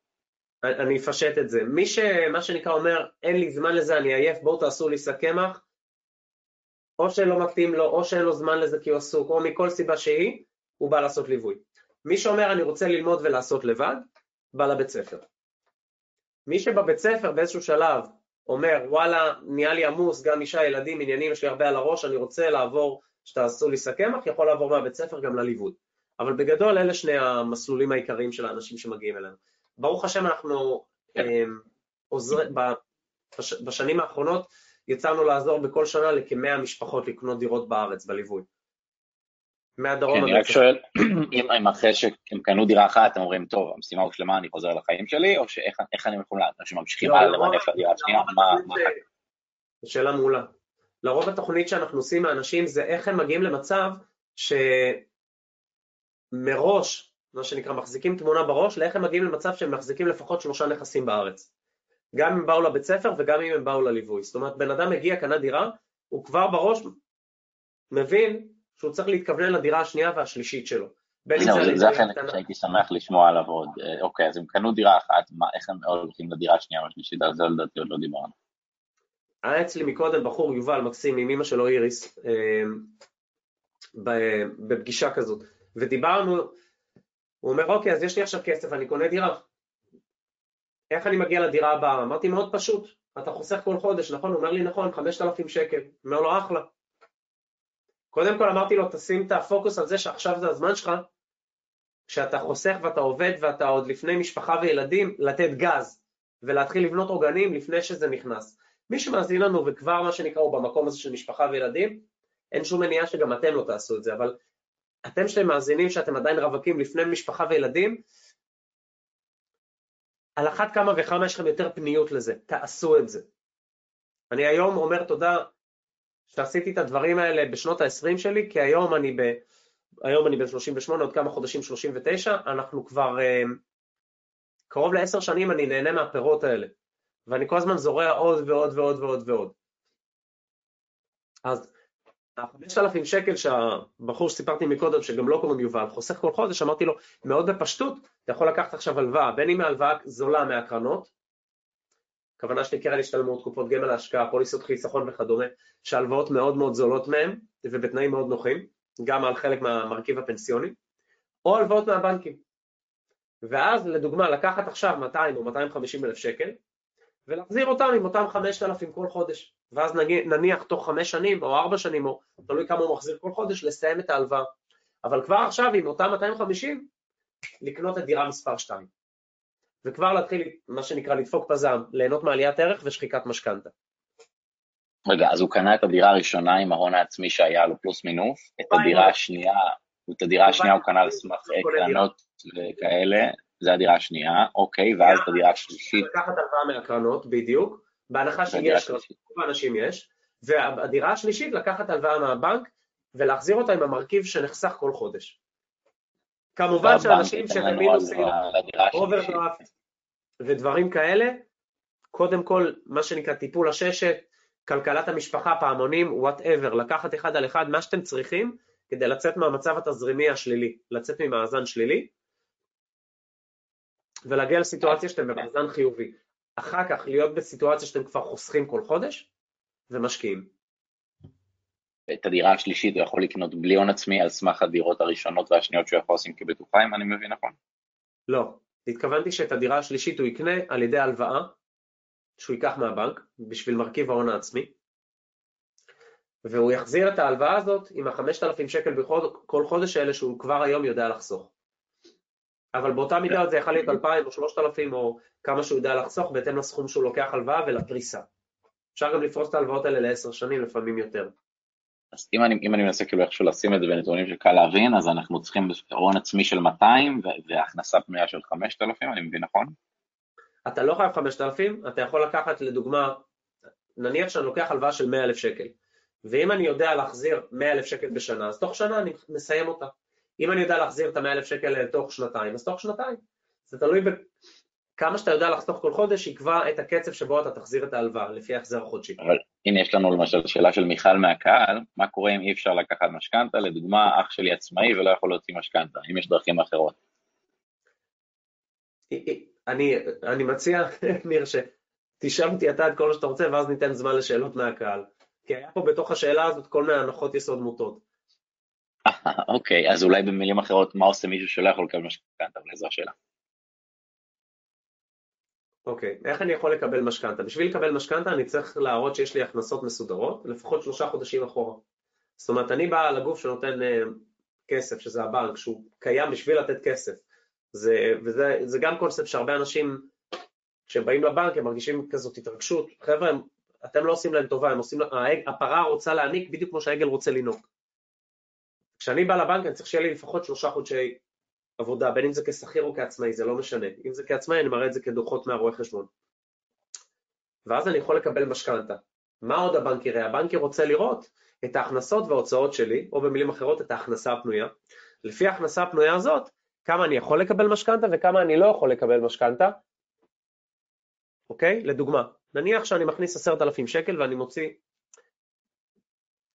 אני אפשט את זה. מי שמה שנקרא אומר, אין לי זמן לזה, אני עייף, בואו תעשו לי שק קמח, או שלא מתאים לו, או שאין לו זמן לזה כי הוא עסוק, או מכל סיבה שהיא, הוא בא לעשות ליווי. מי שאומר אני רוצה ללמוד ולעשות לבד, בא לבית ספר. מי שבבית ספר באיזשהו שלב אומר וואלה נהיה לי עמוס, גם אישה, ילדים, עניינים, יש לי הרבה על הראש, אני רוצה לעבור, שתעשו לי סכמח, יכול לעבור מהבית ספר גם לליווי. אבל בגדול אלה שני המסלולים העיקריים של האנשים שמגיעים אלינו. ברוך השם אנחנו אמ, עוזרים, בשנים האחרונות יצאנו לעזור בכל שנה לכמאה משפחות לקנות דירות בארץ בליווי. מהדרום. כן, אני רק שואל, אם אחרי שהם קנו דירה אחת, הם אומרים, טוב, המשימה הושלמה, אני חוזר לחיים שלי, או שאיך אני יכול שממשיכים הלאה למנף לדירה השנייה, מה... שאלה מעולה. לרוב התוכנית שאנחנו עושים מהאנשים זה איך הם מגיעים למצב שמראש, מה שנקרא, מחזיקים תמונה בראש, לאיך הם מגיעים למצב שהם מחזיקים לפחות שלושה נכסים בארץ. גם אם באו לבית ספר וגם אם הם באו לליווי. זאת אומרת, בן אדם מגיע, קנה דירה, הוא כבר בראש מבין שהוא צריך להתכוונן לדירה השנייה והשלישית שלו. זהו, זה, החלק שהייתי שמח לשמוע עליו עוד. אה, אוקיי, אז הם קנו דירה אחת, איך הם הולכים לדירה השנייה והשלישית? על זה לדעתי עוד לא דיברנו. היה אצלי מקודם בחור, יובל, מקסים, עם אמא שלו איריס, אה, בפגישה כזאת, ודיברנו, הוא אומר, אוקיי, אז יש לי עכשיו כסף, אני קונה דירה. איך אני מגיע לדירה הבאה? אמרתי, מאוד פשוט, אתה חוסך כל חודש, נכון? הוא אומר לי, נכון, 5,000 שקל. אומר לו, אחלה. קודם כל אמרתי לו, תשים את הפוקוס על זה שעכשיו זה הזמן שלך, כשאתה חוסך ואתה עובד ואתה עוד לפני משפחה וילדים, לתת גז ולהתחיל לבנות עוגנים לפני שזה נכנס. מי שמאזין לנו וכבר מה שנקרא הוא במקום הזה של משפחה וילדים, אין שום מניעה שגם אתם לא תעשו את זה, אבל אתם שאתם מאזינים שאתם עדיין רווקים לפני משפחה וילדים, על אחת כמה וכמה יש לכם יותר פניות לזה, תעשו את זה. אני היום אומר תודה שעשיתי את הדברים האלה בשנות ה-20 שלי, כי היום אני, ב, היום אני בן 38, עוד כמה חודשים 39, אנחנו כבר אה, קרוב לעשר שנים אני נהנה מהפירות האלה, ואני כל הזמן זורע עוד ועוד ועוד ועוד ועוד. אז ה-5,000 שקל שהבחור שסיפרתי מקודם, שגם לא קוראים יובל, חוסך כל חודש, אמרתי לו, מאוד בפשטות, אתה יכול לקחת עכשיו הלוואה, בין אם ההלוואה זולה מהקרנות, הכוונה שלי קרן השתלמות, קופות גמל להשקעה, פוליסות חיסכון וכדומה, שהלוואות מאוד מאוד זולות מהם ובתנאים מאוד נוחים, גם על חלק מהמרכיב הפנסיוני, או הלוואות מהבנקים. ואז לדוגמה לקחת עכשיו 200 או 250 אלף שקל ולהחזיר אותם עם אותם 5,000 כל חודש, ואז נניח תוך 5 שנים או 4 שנים או תלוי כמה הוא מחזיר כל חודש לסיים את ההלוואה. אבל כבר עכשיו עם אותם 250 לקנות את דירה מספר 2. וכבר להתחיל, מה שנקרא, לדפוק פזם, ליהנות מעליית ערך ושחיקת משכנתה. רגע, אז הוא קנה את הדירה הראשונה עם ההון העצמי שהיה לו פלוס מינוס, את הדירה השנייה, את הדירה השנייה הוא קנה על סמך קרנות וכאלה, זה הדירה השנייה, אוקיי, ואז את הדירה השלישית. לקחת הלוואה מהקרנות, בדיוק, בהנחה שיש, רוב האנשים יש, והדירה השלישית לקחת הלוואה מהבנק ולהחזיר אותה עם המרכיב שנחסך כל חודש. כמובן שאנשים שבמינוסים, אוברדרפט ודברים כאלה, קודם כל, מה שנקרא טיפול שורש, כלכלת המשפחה, פעמונים, whatever, לקחת אחד על אחד מה שאתם צריכים כדי לצאת מהמצב התזרימי השלילי, לצאת ממאזן שלילי ולהגיע לסיטואציה שאתם במאזן חיובי. אחר כך להיות בסיטואציה שאתם כבר חוסכים כל חודש ומשקיעים. את הדירה השלישית הוא יכול לקנות בלי הון עצמי על סמך הדירות הראשונות והשניות שהוא יכול לשים כבטוחה, אם אני מבין נכון. לא, התכוונתי שאת הדירה השלישית הוא יקנה על ידי הלוואה שהוא ייקח מהבנק בשביל מרכיב ההון העצמי, והוא יחזיר את ההלוואה הזאת עם ה-5,000 שקל בכל חודש האלה שהוא כבר היום יודע לחסוך. אבל באותה מידה זה יכול להיות 2,000 או 3,000 או כמה שהוא יודע לחסוך בהתאם לסכום שהוא לוקח הלוואה ולפריסה. אפשר גם לפרוס את ההלוואות האלה לעשר שנים, לפעמים יותר. אז אם אני, אם אני מנסה כאילו איכשהו לשים את זה בנתונים שקל להבין, אז אנחנו צריכים הון עצמי של 200 והכנסה פנויה של 5,000, אני מבין נכון? אתה לא חייב 5,000, אתה יכול לקחת לדוגמה, נניח שאני לוקח הלוואה של 100,000 שקל, ואם אני יודע להחזיר 100,000 שקל בשנה, אז תוך שנה אני מסיים אותה. אם אני יודע להחזיר את ה-100,000 שקל תוך שנתיים, אז תוך שנתיים. זה תלוי כמה שאתה יודע לחסוך כל חודש יקבע את הקצב שבו אתה תחזיר את ההלוואה, לפי ההחזר החודשי. אבל הנה יש לנו למשל שאלה של מיכל מהקהל, מה קורה אם אי אפשר לקחת משכנתה, לדוגמה אח שלי עצמאי ולא יכול להוציא משכנתה, אם יש דרכים אחרות. אני, אני מציע, ניר, שתשאל אותי אתה את כל מה שאתה רוצה ואז ניתן זמן לשאלות מהקהל. כי היה פה בתוך השאלה הזאת כל מיני הנחות יסוד מוטות. אוקיי, אז אולי במילים אחרות, מה עושה מישהו שלא יכול לקבל משכנתה, אבל זו השאלה. אוקיי, איך אני יכול לקבל משכנתה? בשביל לקבל משכנתה אני צריך להראות שיש לי הכנסות מסודרות, לפחות שלושה חודשים אחורה. זאת אומרת, אני בא לגוף שנותן uh, כסף, שזה הבנק, שהוא קיים בשביל לתת כסף. זה, וזה זה גם קונספט שהרבה אנשים שבאים לבנק הם מרגישים כזאת התרגשות. חבר'ה, אתם לא עושים להם טובה, הם עושים, הפרה רוצה להעניק בדיוק כמו שהעגל רוצה לנהוג. כשאני בא לבנק אני צריך שיהיה לי לפחות שלושה חודשי עבודה, בין אם זה כשכיר או כעצמאי, זה לא משנה. אם זה כעצמאי אני מראה את זה כדוחות מהרואה חשבון. ואז אני יכול לקבל משכנתה. מה עוד הבנק יראה? הבנק רוצה לראות את ההכנסות וההוצאות שלי, או במילים אחרות את ההכנסה הפנויה. לפי ההכנסה הפנויה הזאת, כמה אני יכול לקבל משכנתה וכמה אני לא יכול לקבל משכנתה. אוקיי? לדוגמה, נניח שאני מכניס עשרת אלפים שקל ואני מוציא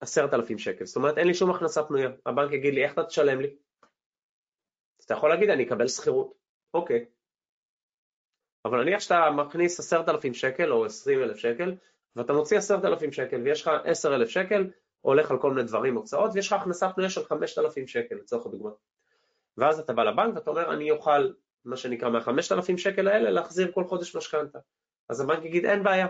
עשרת אלפים שקל, זאת אומרת אין לי שום הכנסה פנויה, הבנק יגיד לי איך אתה תשלם לי? אז אתה יכול להגיד אני אקבל שכירות, אוקיי. אבל נניח שאתה מכניס עשרת אלפים שקל או עשרים אלף שקל ואתה מוציא עשרת אלפים שקל ויש לך עשר אלף שקל, הולך על כל מיני דברים, הוצאות, ויש לך הכנסה פנויה של חמשת אלפים שקל לצורך הדוגמה. ואז אתה בא לבנק ואתה אומר אני אוכל מה שנקרא מהחמשת אלפים שקל האלה להחזיר כל חודש משכנתה. אז הבנק יגיד אין בעיה,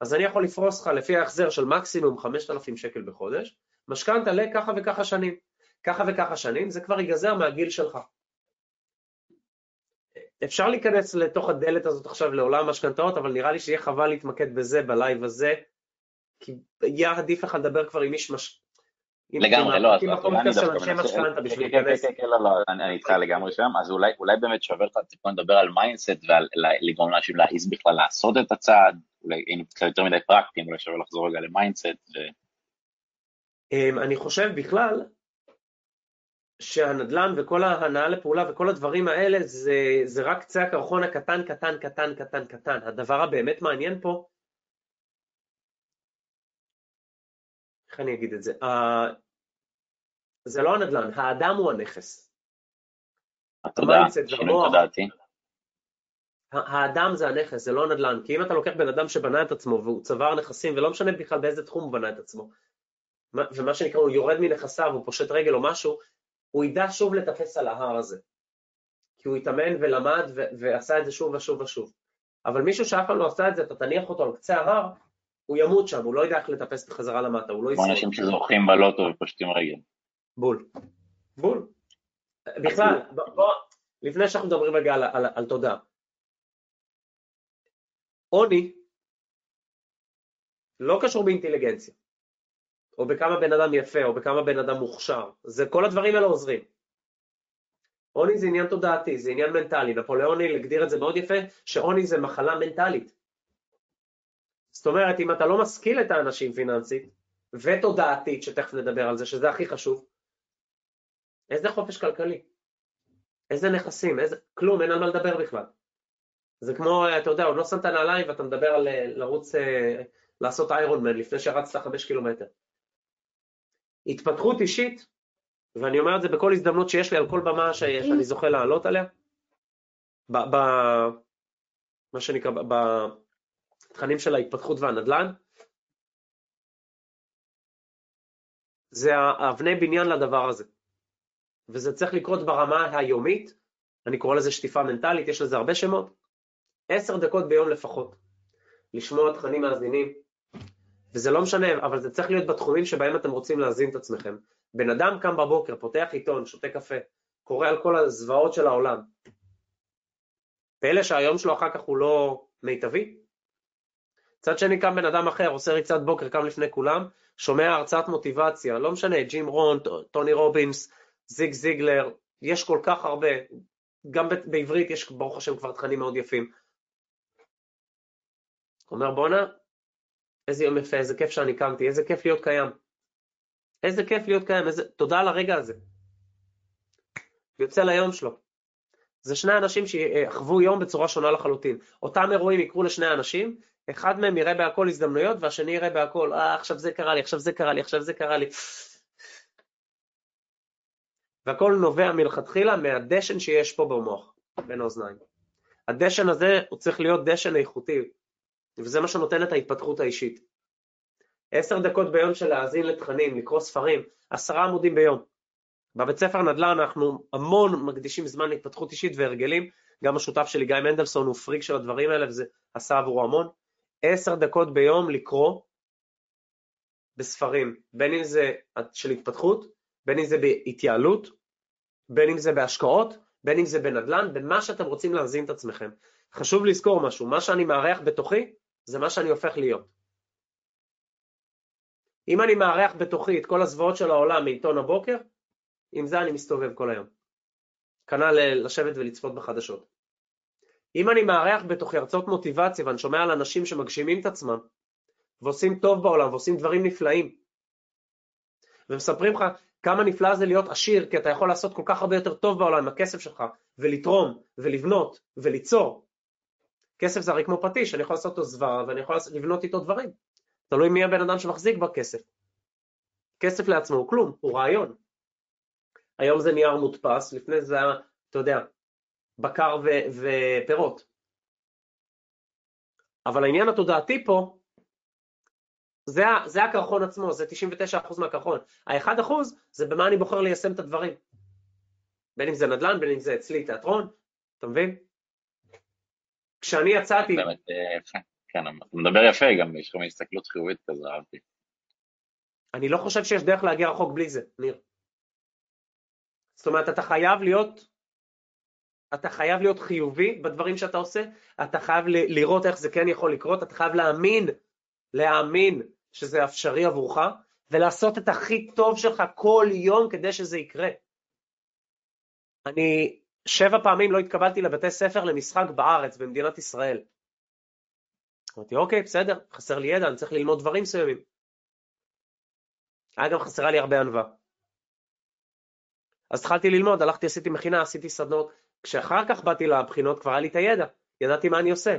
אז אני יכול לפרוס לך לפי ההחזר של מקסימום 5,000 שקל בחודש, משכנתה לככה וככה שנים. ככה וככה שנים, זה כבר ייגזר מהגיל שלך. אפשר להיכנס לתוך הדלת הזאת עכשיו לעולם המשכנתאות, אבל נראה לי שיהיה חבל להתמקד בזה בלייב הזה, כי יהיה עדיף לך לדבר כבר עם איש מש... לגמרי, לא, אני איתך לגמרי שם, אז אולי באמת שווה לך טיפה לדבר על mindset ולגרום לאנשים להעיז בכלל לעשות את הצעד, אולי היינו קצת יותר מדי פרקטיים, אולי שווה לחזור רגע ל mindset. אמ, אני חושב בכלל שהנדל"ן וכל ההנעה לפעולה וכל הדברים האלה זה, זה רק קצה הקרחון הקטן, קטן, קטן, קטן, קטן. הדבר הבאמת מעניין פה, איך אני אגיד את זה? Uh, זה לא הנדל"ן, האדם הוא הנכס. תודה, שינוי תודעתי. האדם זה הנכס, זה לא נדל"ן, כי אם אתה לוקח בן אדם שבנה את עצמו והוא צבר נכסים ולא משנה בכלל באיזה תחום הוא בנה את עצמו, ומה שנקרא הוא יורד מנכסיו, הוא פושט רגל או משהו, הוא ידע שוב לטפס על ההר הזה. כי הוא התאמן ולמד ועשה את זה שוב ושוב ושוב. אבל מישהו שאף פעם לא עשה את זה, אתה תניח אותו על קצה ההר, הוא ימות שם, הוא לא ידע איך לטפס בחזרה למטה, הוא לא ישרוד. כמו אנשים שזוכים בלוטו ופושטים רגל. בול. בול. בכלל, בוא, לפני שאנחנו מדברים רגע על, על, על תודה, עוני לא קשור באינטליגנציה, או בכמה בן אדם יפה, או בכמה בן אדם מוכשר, זה כל הדברים האלה עוזרים. עוני זה עניין תודעתי, זה עניין מנטלי, נפוליאוני הגדיר את זה מאוד יפה, שעוני זה מחלה מנטלית. זאת אומרת, אם אתה לא משכיל את האנשים פיננסית, ותודעתית, שתכף נדבר על זה, שזה הכי חשוב, איזה חופש כלכלי? איזה נכסים? איזה... כלום, אין על מה לדבר בכלל. זה כמו, אתה יודע, עוד לא שמת נעליים ואתה מדבר על אה, לרוץ, אה, לעשות איירון מן לפני שרצת חמש קילומטר. התפתחות אישית, ואני אומר את זה בכל הזדמנות שיש לי על כל במה שאני זוכה לעלות עליה, ב, ב, מה שנקרא, בתכנים של ההתפתחות והנדל"ן, זה האבני בניין לדבר הזה. וזה צריך לקרות ברמה היומית, אני קורא לזה שטיפה מנטלית, יש לזה הרבה שמות, עשר דקות ביום לפחות, לשמוע תכנים מאזינים, וזה לא משנה, אבל זה צריך להיות בתחומים שבהם אתם רוצים להזין את עצמכם. בן אדם קם בבוקר, פותח עיתון, שותה קפה, קורא על כל הזוועות של העולם. פלא שהיום שלו אחר כך הוא לא מיטבי? מצד שני קם בן אדם אחר, עושה ריצת בוקר, קם לפני כולם, שומע הרצאת מוטיבציה, לא משנה, ג'ים רון, טוני רובינס, זיג זיגלר, יש כל כך הרבה, גם בעברית יש ברוך השם כבר תכנים מאוד יפים. אומר בואנה, איזה יום יפה, איזה כיף שאני קמתי, איזה כיף להיות קיים. איזה כיף להיות קיים, איזה... תודה על הרגע הזה. יוצא ליום שלו. זה שני אנשים שיחוו יום בצורה שונה לחלוטין. אותם אירועים יקרו לשני אנשים, אחד מהם יראה בהכל הזדמנויות והשני יראה בהכל, אה עכשיו זה קרה לי, עכשיו זה קרה לי, עכשיו זה קרה לי. והכל נובע מלכתחילה מהדשן שיש פה במוח, בין האוזניים. הדשן הזה הוא צריך להיות דשן איכותי, וזה מה שנותן את ההתפתחות האישית. עשר דקות ביום של להאזין לתכנים, לקרוא ספרים, עשרה עמודים ביום. בבית ספר נדל"ן אנחנו המון מקדישים זמן להתפתחות אישית והרגלים, גם השותף שלי גיא מנדלסון הוא פריק של הדברים האלה וזה עשה עבורו המון. עשר דקות ביום לקרוא בספרים, בין אם זה של התפתחות, בין אם זה בהתייעלות, בין אם זה בהשקעות, בין אם זה בנדל"ן, במה שאתם רוצים להזין את עצמכם. חשוב לזכור משהו, מה שאני מארח בתוכי זה מה שאני הופך להיות. אם אני מארח בתוכי את כל הזוועות של העולם מעיתון הבוקר, עם זה אני מסתובב כל היום. כנ"ל לשבת ולצפות בחדשות. אם אני מארח בתוכי הרצאות מוטיבציה ואני שומע על אנשים שמגשימים את עצמם ועושים טוב בעולם ועושים דברים נפלאים ומספרים לך כמה נפלא זה להיות עשיר כי אתה יכול לעשות כל כך הרבה יותר טוב בעולם עם הכסף שלך ולתרום ולבנות וליצור כסף זה הרי כמו פטיש, אני יכול לעשות אותו זוועה ואני יכול לבנות איתו דברים. תלוי מי הבן אדם שמחזיק בכסף. כסף לעצמו הוא כלום, הוא רעיון. היום זה נייר מודפס, לפני זה היה, אתה יודע, בקר ו- ופירות. אבל העניין התודעתי פה, זה, זה הקרחון עצמו, זה 99% מהקרחון. ה-1% זה במה אני בוחר ליישם את הדברים. בין אם זה נדל"ן, בין אם זה אצלי תיאטרון, אתה מבין? כשאני יצאתי... באמת אה, יפה, כן, אתה מדבר יפה גם, יש לך הסתכלות חיובית כזה, אהבתי. אני לא חושב שיש דרך להגיע רחוק בלי זה, ניר. זאת אומרת, אתה חייב להיות, אתה חייב להיות חיובי בדברים שאתה עושה, אתה חייב לראות איך זה כן יכול לקרות, אתה חייב להאמין, להאמין שזה אפשרי עבורך, ולעשות את הכי טוב שלך כל יום כדי שזה יקרה. אני שבע פעמים לא התקבלתי לבתי ספר למשחק בארץ, במדינת ישראל. אמרתי, אוקיי, בסדר, חסר לי ידע, אני צריך ללמוד דברים מסוימים. היה גם חסרה לי הרבה ענווה. אז התחלתי ללמוד, הלכתי, עשיתי מכינה, עשיתי סדנות. כשאחר כך באתי לבחינות כבר היה לי את הידע, ידעתי מה אני עושה.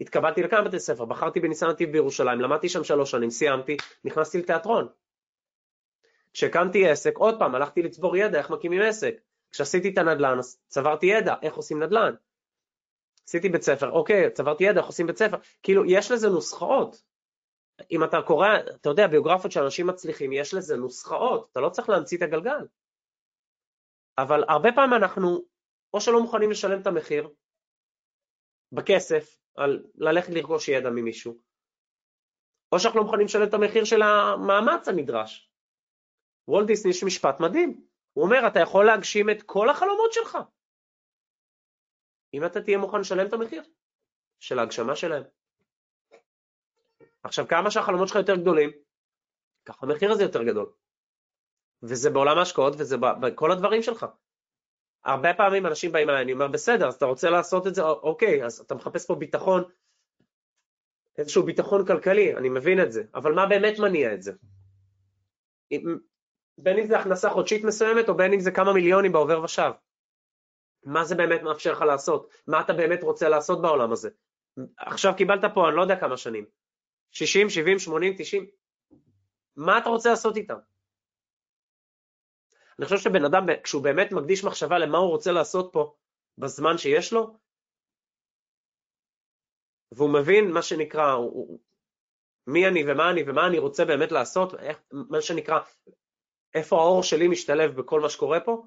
התקבלתי לכמה בתי ספר, בחרתי בניסן נתיב בירושלים, למדתי שם שלוש שנים, סיימתי, נכנסתי לתיאטרון. כשהקמתי עסק, עוד פעם, הלכתי לצבור ידע איך מקימים עסק. כשעשיתי את הנדל"ן, צברתי ידע איך עושים נדל"ן. עשיתי בית ספר, אוקיי, צברתי ידע איך עושים בית ספר. כאילו, יש לזה נוסחאות. אם אתה קורא, אתה יודע, ביוגרפיות של אנשים מצליחים, יש לזה נוסחאות, אתה לא צריך להמציא את הגלגל. אבל הרבה פעמים אנחנו, או שלא מוכנים לשלם את המחיר, בכסף, על ללכת לרכוש ידע ממישהו, או שאנחנו לא מוכנים לשלם את המחיר של המאמץ הנדרש. וולט דיסני יש משפט מדהים, הוא אומר, אתה יכול להגשים את כל החלומות שלך, אם אתה תהיה מוכן לשלם את המחיר של ההגשמה שלהם. עכשיו, כמה שהחלומות שלך יותר גדולים, ככה המחיר הזה יותר גדול. וזה בעולם ההשקעות וזה בכל הדברים שלך. הרבה פעמים אנשים באים אליי, אני אומר, בסדר, אז אתה רוצה לעשות את זה, אוקיי, אז אתה מחפש פה ביטחון, איזשהו ביטחון כלכלי, אני מבין את זה, אבל מה באמת מניע את זה? בין אם זה הכנסה חודשית מסוימת או בין אם זה כמה מיליונים בעובר ושב. מה זה באמת מאפשר לך לעשות? מה אתה באמת רוצה לעשות בעולם הזה? עכשיו קיבלת פה, אני לא יודע כמה שנים, 60, 70, 80, 90, מה אתה רוצה לעשות איתם? אני חושב שבן אדם, כשהוא באמת מקדיש מחשבה למה הוא רוצה לעשות פה בזמן שיש לו, והוא מבין מה שנקרא, הוא, מי אני ומה אני ומה אני רוצה באמת לעשות, איך, מה שנקרא, איפה האור שלי משתלב בכל מה שקורה פה,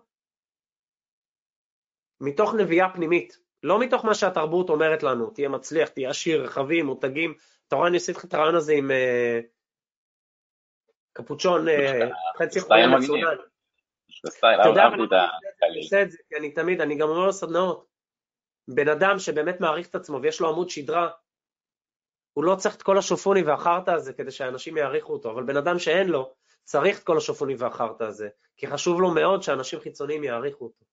מתוך נביאה פנימית, לא מתוך מה שהתרבות אומרת לנו, תהיה מצליח, תהיה עשיר, רחבים, מותגים, אתה רואה, אני עשיתי לך את הרעיון הזה עם אה, קפוצ'ון אה, חצי חולה מצונן. אתה יודע, אני עושה את זה, כי אני תמיד, אני גם אומר לסדנאות, בן אדם שבאמת מעריך את עצמו ויש לו עמוד שדרה, הוא לא צריך את כל השופוני והחרטא הזה כדי שאנשים יעריכו אותו, אבל בן אדם שאין לו, צריך את כל השופוני והחרטא הזה, כי חשוב לו מאוד שאנשים חיצוניים יעריכו אותו.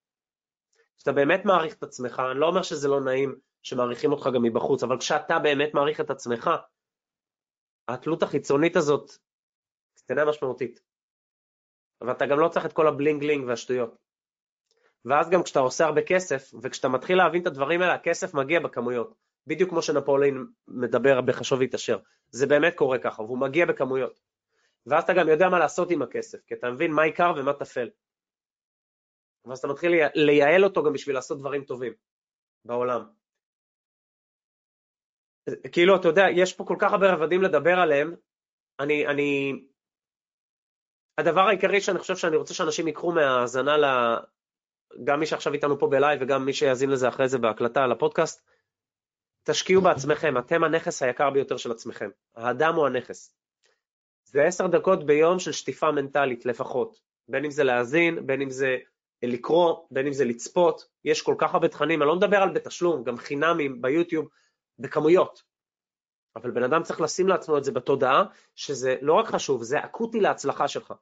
כשאתה באמת מעריך את עצמך, אני לא אומר שזה לא נעים שמעריכים אותך גם מבחוץ, אבל כשאתה באמת מעריך את עצמך, התלות החיצונית הזאת קטנה משמעותית. ואתה גם לא צריך את כל הבלינג לינג והשטויות. ואז גם כשאתה עושה הרבה כסף, וכשאתה מתחיל להבין את הדברים האלה, הכסף מגיע בכמויות. בדיוק כמו שנפולין מדבר בחשוב והתעשר. זה באמת קורה ככה, והוא מגיע בכמויות. ואז אתה גם יודע מה לעשות עם הכסף, כי אתה מבין מה עיקר ומה טפל. ואז אתה מתחיל לייעל אותו גם בשביל לעשות דברים טובים בעולם. כאילו, אתה יודע, יש פה כל כך הרבה רבדים לדבר עליהם, אני, אני... הדבר העיקרי שאני חושב שאני רוצה שאנשים ייקחו מהאזנה ל... גם מי שעכשיו איתנו פה בלייב וגם מי שיאזין לזה אחרי זה בהקלטה על הפודקאסט, תשקיעו בעצמכם, אתם הנכס היקר ביותר של עצמכם. האדם הוא הנכס. זה עשר דקות ביום של שטיפה מנטלית לפחות, בין אם זה להאזין, בין אם זה לקרוא, בין אם זה לצפות, יש כל כך הרבה תכנים, אני לא מדבר על בתשלום, גם חינמים ביוטיוב, בכמויות. אבל בן אדם צריך לשים לעצמו את זה בתודעה, שזה לא רק חשוב, זה אקוטי להצלחה שלך.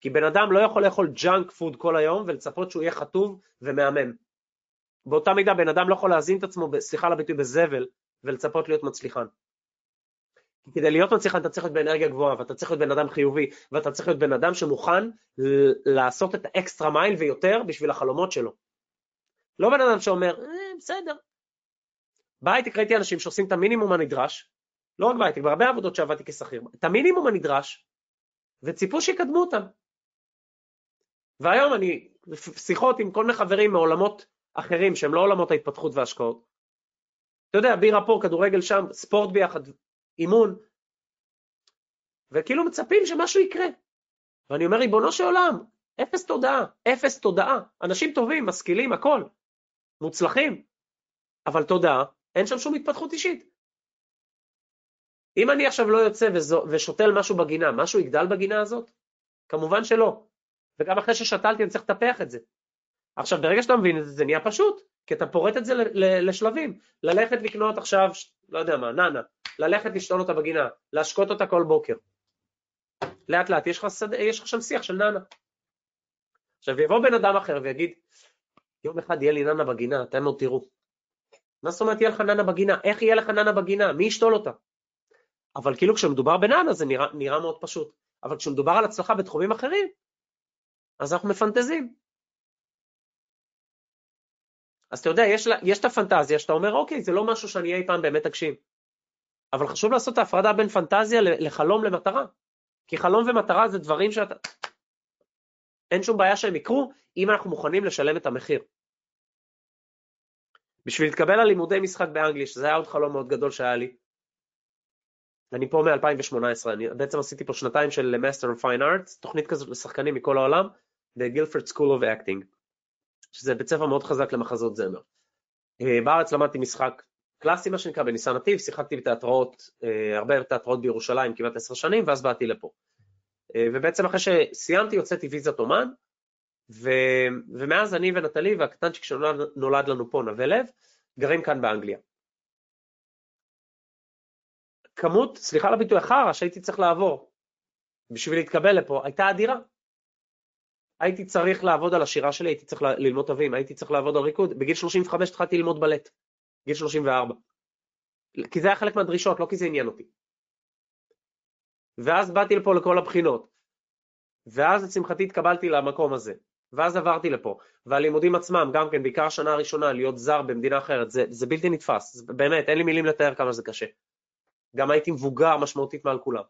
כי בן אדם לא יכול לאכול junk food כל היום ולצפות שהוא יהיה חטוב ומהמם. באותה מידה בן אדם לא יכול להזין את עצמו, סליחה על הביטוי, בזבל, ולצפות להיות מצליחן. כי כדי להיות מצליחן אתה צריך להיות באנרגיה גבוהה, ואתה צריך להיות בן אדם חיובי, ואתה צריך להיות בן אדם שמוכן לעשות את ה extra mile ויותר בשביל החלומות שלו. לא בן אדם שאומר, אה, בסדר. בהייטק ראיתי אנשים שעושים את המינימום הנדרש, לא רק בהייטק, בהרבה עבודות שעבדתי כשכיר, את המינימום הנדרש, וציפו שיקדמו אותם. והיום אני, שיחות עם כל מיני חברים מעולמות אחרים שהם לא עולמות ההתפתחות וההשקעות. אתה יודע, בירה פה, כדורגל שם, ספורט ביחד, אימון, וכאילו מצפים שמשהו יקרה. ואני אומר, ריבונו של עולם, אפס תודעה, אפס תודעה. אנשים טובים, משכילים, הכל, מוצלחים, אבל תודעה, אין שם שום התפתחות אישית. אם אני עכשיו לא יוצא ושותל משהו בגינה, משהו יגדל בגינה הזאת? כמובן שלא. וגם אחרי ששתלתי אני צריך לטפח את זה. עכשיו, ברגע שאתה מבין את זה, זה נהיה פשוט, כי אתה פורט את זה לשלבים. ללכת לקנות עכשיו, לא יודע מה, נאנה, ללכת לשתול אותה בגינה, להשקות אותה כל בוקר. לאט לאט יש לך, שד... יש לך שם שיח של נאנה. עכשיו יבוא בן אדם אחר ויגיד, יום אחד יהיה לי נאנה בגינה, אתם עוד תראו. מה זאת אומרת יהיה לך נאנה בגינה? איך יהיה לך נאנה בגינה? מי ישתול אותה? אבל כאילו כשמדובר בנאנה זה נראה, נראה מאוד פשוט. אבל כשמדובר על הצלחה בתחומים אחרים, אז אנחנו מפנטזים. אז אתה יודע, יש, יש את הפנטזיה שאתה אומר, אוקיי, זה לא משהו שאני אי פעם באמת אגשים. אבל חשוב לעשות את ההפרדה בין פנטזיה לחלום למטרה. כי חלום ומטרה זה דברים שאתה... אין שום בעיה שהם יקרו, אם אנחנו מוכנים לשלם את המחיר. בשביל להתקבל על לימודי משחק באנגליש, זה היה עוד חלום מאוד גדול שהיה לי. אני פה מ-2018, אני בעצם עשיתי פה שנתיים של Master of Fine Arts, תוכנית כזאת לשחקנים מכל העולם, ב-Guilford School of Acting, שזה בית ספר מאוד חזק למחזות זמר. אה, בארץ למדתי משחק קלאסי מה שנקרא בניסן נתיב, שיחקתי בתיאטראות, אה, הרבה תיאטראות בירושלים כמעט עשר שנים, ואז באתי לפה. אה, ובעצם אחרי שסיימתי הוצאתי ויזת אומן, ו... ומאז אני ונטלי והקטנצ'יק שנולד לנו פה, נווה לב, גרים כאן באנגליה. כמות, סליחה על הביטוי, החרא שהייתי צריך לעבור בשביל להתקבל לפה הייתה אדירה. הייתי צריך לעבוד על השירה שלי, הייתי צריך ללמוד תווים, הייתי צריך לעבוד על ריקוד, בגיל 35 התחלתי ללמוד בלט, גיל 34. כי זה היה חלק מהדרישות, לא כי זה עניין אותי. ואז באתי לפה לכל הבחינות, ואז לשמחתי התקבלתי למקום הזה, ואז עברתי לפה, והלימודים עצמם, גם כן, בעיקר השנה הראשונה, להיות זר במדינה אחרת, זה, זה בלתי נתפס, זה, באמת, אין לי מילים לתאר כמה זה קשה. גם הייתי מבוגר משמעותית מעל כולם.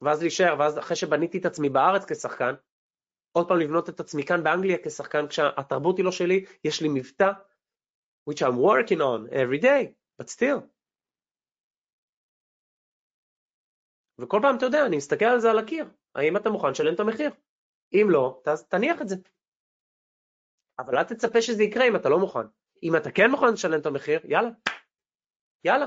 ואז להישאר, ואז אחרי שבניתי את עצמי בארץ כשחקן, עוד פעם לבנות את עצמי כאן באנגליה כשחקן, כשהתרבות היא לא שלי, יש לי מבטא, which I'm working on every day, but still. וכל פעם, אתה יודע, אני מסתכל על זה על הקיר, האם אתה מוכן לשלם את המחיר? אם לא, תניח את זה. אבל אל תצפה שזה יקרה אם אתה לא מוכן. אם אתה כן מוכן לשלם את המחיר, יאללה, יאללה.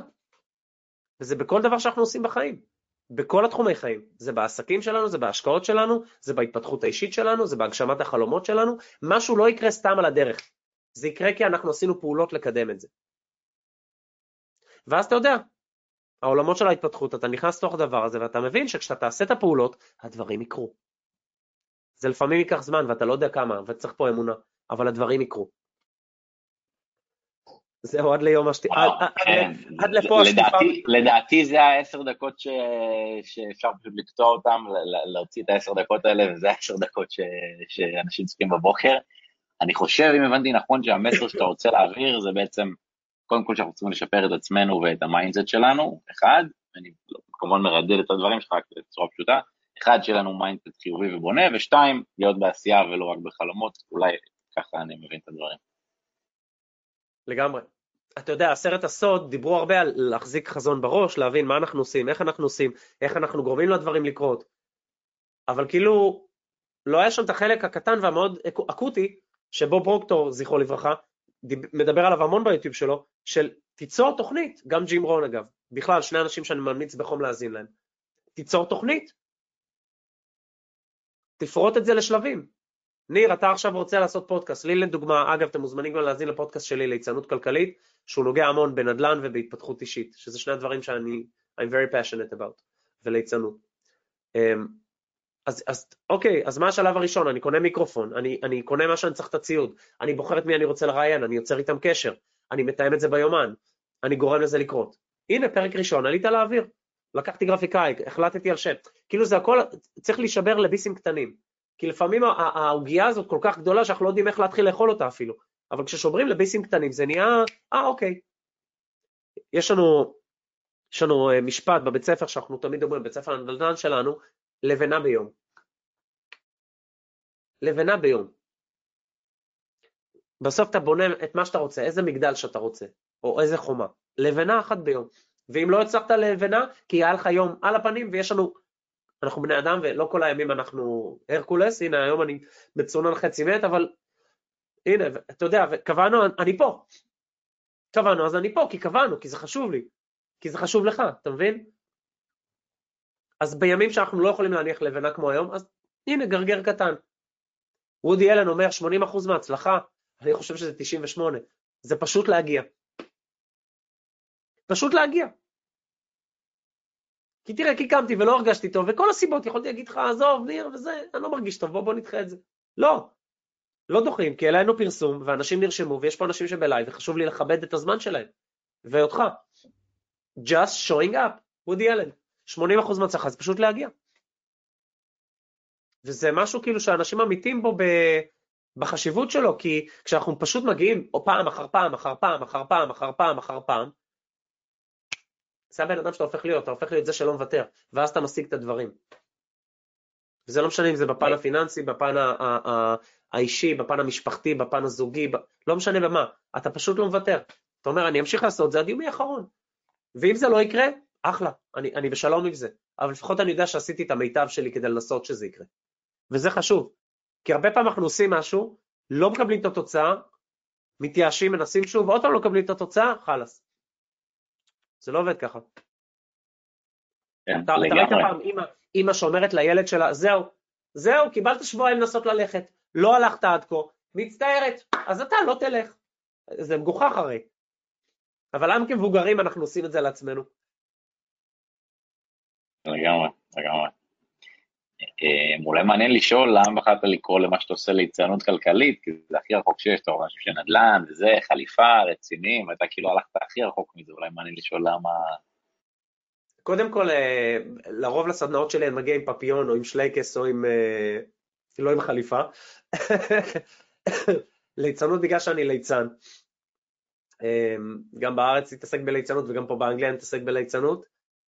וזה בכל דבר שאנחנו עושים בחיים, בכל התחומי חיים. זה בעסקים שלנו, זה בהשקעות שלנו, זה בהתפתחות האישית שלנו, זה בהגשמת החלומות שלנו. משהו לא יקרה סתם על הדרך. זה יקרה כי אנחנו עשינו פעולות לקדם את זה. ואז אתה יודע, העולמות של ההתפתחות, אתה נכנס לתוך הדבר הזה ואתה מבין שכשאתה תעשה את הפעולות, הדברים יקרו. זה לפעמים ייקח זמן ואתה לא יודע כמה, וצריך פה אמונה, אבל הדברים יקרו. זהו, עד ליום השתי... כן. עד לפה השטיפה. לדעתי זה העשר דקות שאפשר פשוט לקטוע אותם, להוציא את העשר דקות האלה, וזה העשר דקות שאנשים צריכים בבוקר. אני חושב, אם הבנתי נכון, שהמסר שאתה רוצה להעביר זה בעצם, קודם כל שאנחנו צריכים לשפר את עצמנו ואת ה mindset שלנו, אחד, אני כמובן מרדד את הדברים שלך בצורה פשוטה, אחד, שיהיה לנו mindset חיובי ובונה, ושתיים, להיות בעשייה ולא רק בחלומות, אולי ככה אני מבין את הדברים. לגמרי. אתה יודע, בסרט הסוד דיברו הרבה על להחזיק חזון בראש, להבין מה אנחנו עושים, איך אנחנו עושים, איך אנחנו גורמים לדברים לקרות. אבל כאילו, לא היה שם את החלק הקטן והמאוד אקוטי, שבו פרוקטור, זכרו לברכה, מדבר עליו המון ביוטיוב שלו, של תיצור תוכנית, גם ג'ים רון אגב, בכלל, שני אנשים שאני ממליץ בחום להאזין להם. תיצור תוכנית. תפרוט את זה לשלבים. ניר, אתה עכשיו רוצה לעשות פודקאסט, לי לדוגמה, אגב, אתם מוזמנים גם להאזין לפודקאסט שלי ליצנות כלכלית, שהוא נוגע המון בנדל"ן ובהתפתחות אישית, שזה שני הדברים שאני, I'm very passionate about, וליצנות. אמ, אז, אז אוקיי, אז מה השלב הראשון? אני קונה מיקרופון, אני, אני קונה מה שאני צריך את הציוד, אני בוחר את מי אני רוצה לראיין, אני יוצר איתם קשר, אני מתאם את זה ביומן, אני גורם לזה לקרות. הנה, פרק ראשון, עלית לאוויר, לקחתי גרפיקאי, החלטתי על שם, כאילו זה הכל, צריך להישבר לביסים קטנים. כי לפעמים העוגייה הזאת כל כך גדולה שאנחנו לא יודעים איך להתחיל לאכול אותה אפילו. אבל כששוברים לביסים קטנים זה נהיה, אה אוקיי. יש לנו יש לנו אה, משפט בבית ספר שאנחנו תמיד אומרים, בית ספר הנדל"ן שלנו, לבנה ביום. לבנה ביום. בסוף אתה בונה את מה שאתה רוצה, איזה מגדל שאתה רוצה, או איזה חומה. לבנה אחת ביום. ואם לא הצלחת לבנה, כי היה לך יום על הפנים ויש לנו, אנחנו בני אדם ולא כל הימים אנחנו הרקולס, הנה היום אני מצונן חצי מת, אבל הנה, אתה יודע, קבענו, אני פה. קבענו, אז אני פה, כי קבענו, כי זה חשוב לי. כי זה חשוב לך, אתה מבין? אז בימים שאנחנו לא יכולים להניח לבנה כמו היום, אז הנה, גרגר קטן. וודי אלן אומר 80% מההצלחה, אני חושב שזה 98. זה פשוט להגיע. פשוט להגיע. כי תראה, כי קמתי ולא הרגשתי טוב, וכל הסיבות, יכולתי להגיד לך, עזוב, ניר, וזה, אני לא מרגיש טוב, בוא, בוא נדחה את זה. לא, לא דוחים, כי העלינו פרסום, ואנשים נרשמו, ויש פה אנשים שבלייב, וחשוב לי לכבד את הזמן שלהם, ואותך. just showing up, וודי אלן. 80% מהצלחה זה פשוט להגיע. וזה משהו כאילו שאנשים אמיתים בו ב... בחשיבות שלו, כי כשאנחנו פשוט מגיעים או פעם אחר פעם אחר פעם אחר פעם אחר פעם אחר פעם, זה הבן אדם שאתה הופך להיות, אתה הופך להיות זה שלא מוותר, ואז אתה משיג את הדברים. וזה לא משנה אם זה בפן הפיננסי, בפן האישי, בפן המשפחתי, בפן הזוגי, לא משנה במה, אתה פשוט לא מוותר. אתה אומר, אני אמשיך לעשות, זה עד יומי האחרון. ואם זה לא יקרה, אחלה, אני, אני בשלום עם זה, אבל לפחות אני יודע שעשיתי את המיטב שלי כדי לנסות שזה יקרה. וזה חשוב, כי הרבה פעמים אנחנו עושים משהו, לא מקבלים את התוצאה, מתייאשים, מנסים שוב, ועוד פעם לא מקבלים את התוצאה, חלאס. זה לא עובד ככה. כן, אתה ראית פעם אימא, אימא שאומרת לילד שלה, זהו, זהו, קיבלת שבועיים לנסות ללכת, לא הלכת עד כה, מצטערת, אז אתה לא תלך. זה מגוחך הרי. אבל למה כמבוגרים אנחנו עושים את זה לעצמנו? לגמרי, לגמרי. אה, אולי מעניין לשאול למה בחרת לקרוא למה שאתה עושה ליצנות כלכלית, כי זה הכי רחוק שיש, אתה רואה משהו של נדל"ן וזה, חליפה, רצינים, אתה כאילו הלכת הכי רחוק מזה, אולי מעניין לשאול למה... קודם כל, אה, לרוב לסדנאות שלי אני מגיע עם פפיון או עם שלייקס או עם... אה, לא עם חליפה. ליצנות בגלל שאני ליצן. גם בארץ התעסק בליצנות וגם פה באנגליה אני מתעסק בליצנות.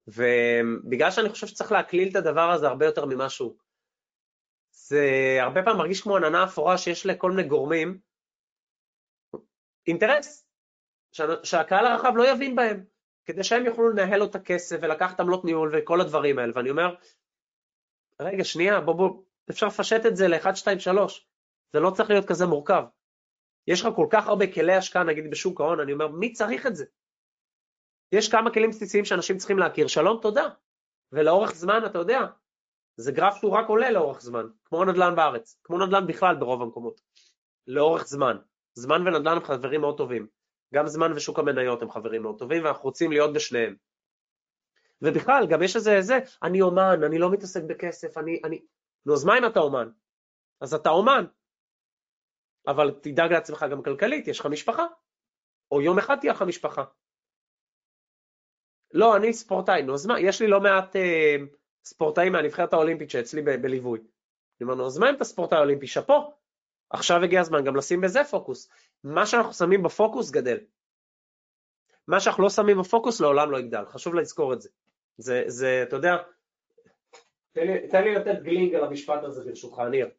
ובגלל שאני חושב שצריך להקליל את הדבר הזה הרבה יותר ממשהו, זה הרבה פעמים מרגיש כמו עננה אפורה שיש לכל מיני גורמים אינטרס, שהקהל הרחב לא יבין בהם, כדי שהם יוכלו לנהל לו את הכסף ולקחת עמלות ניהול וכל הדברים האלה, ואני אומר, רגע, שנייה, בוא בוא, אפשר לפשט את זה ל-1, 2, 3, זה לא צריך להיות כזה מורכב. יש לך כל כך הרבה כלי השקעה, נגיד בשוק ההון, אני אומר, מי צריך את זה? יש כמה כלים בסיסיים שאנשים צריכים להכיר, שלום, תודה. ולאורך זמן, אתה יודע, זה גרף שהוא רק עולה לאורך זמן, כמו נדל"ן בארץ, כמו נדל"ן בכלל ברוב המקומות, לאורך זמן. זמן ונדל"ן הם חברים מאוד טובים. גם זמן ושוק המניות הם חברים מאוד טובים, ואנחנו רוצים להיות בשניהם. ובכלל, גם יש איזה, זה, אני אומן, אני לא מתעסק בכסף, אני, אני... נו, אז מה אם אתה אומן? אז אתה אומן, אבל תדאג לעצמך גם כלכלית, יש לך משפחה, או יום אחד תהיה לך משפחה. לא, אני ספורטאי, נו אז מה, יש לי לא מעט אה, ספורטאים מהנבחרת האולימפית שאצלי ב- בליווי. אני אומר, נו אז מה אם אתה ספורטאי אולימפי? שאפו, עכשיו הגיע הזמן גם לשים בזה פוקוס. מה שאנחנו שמים בפוקוס גדל. מה שאנחנו לא שמים בפוקוס לעולם לא יגדל, חשוב לזכור את זה. זה, זה אתה יודע, תן לי, תן לי לתת גלינג על המשפט הזה ברשותך, ניר.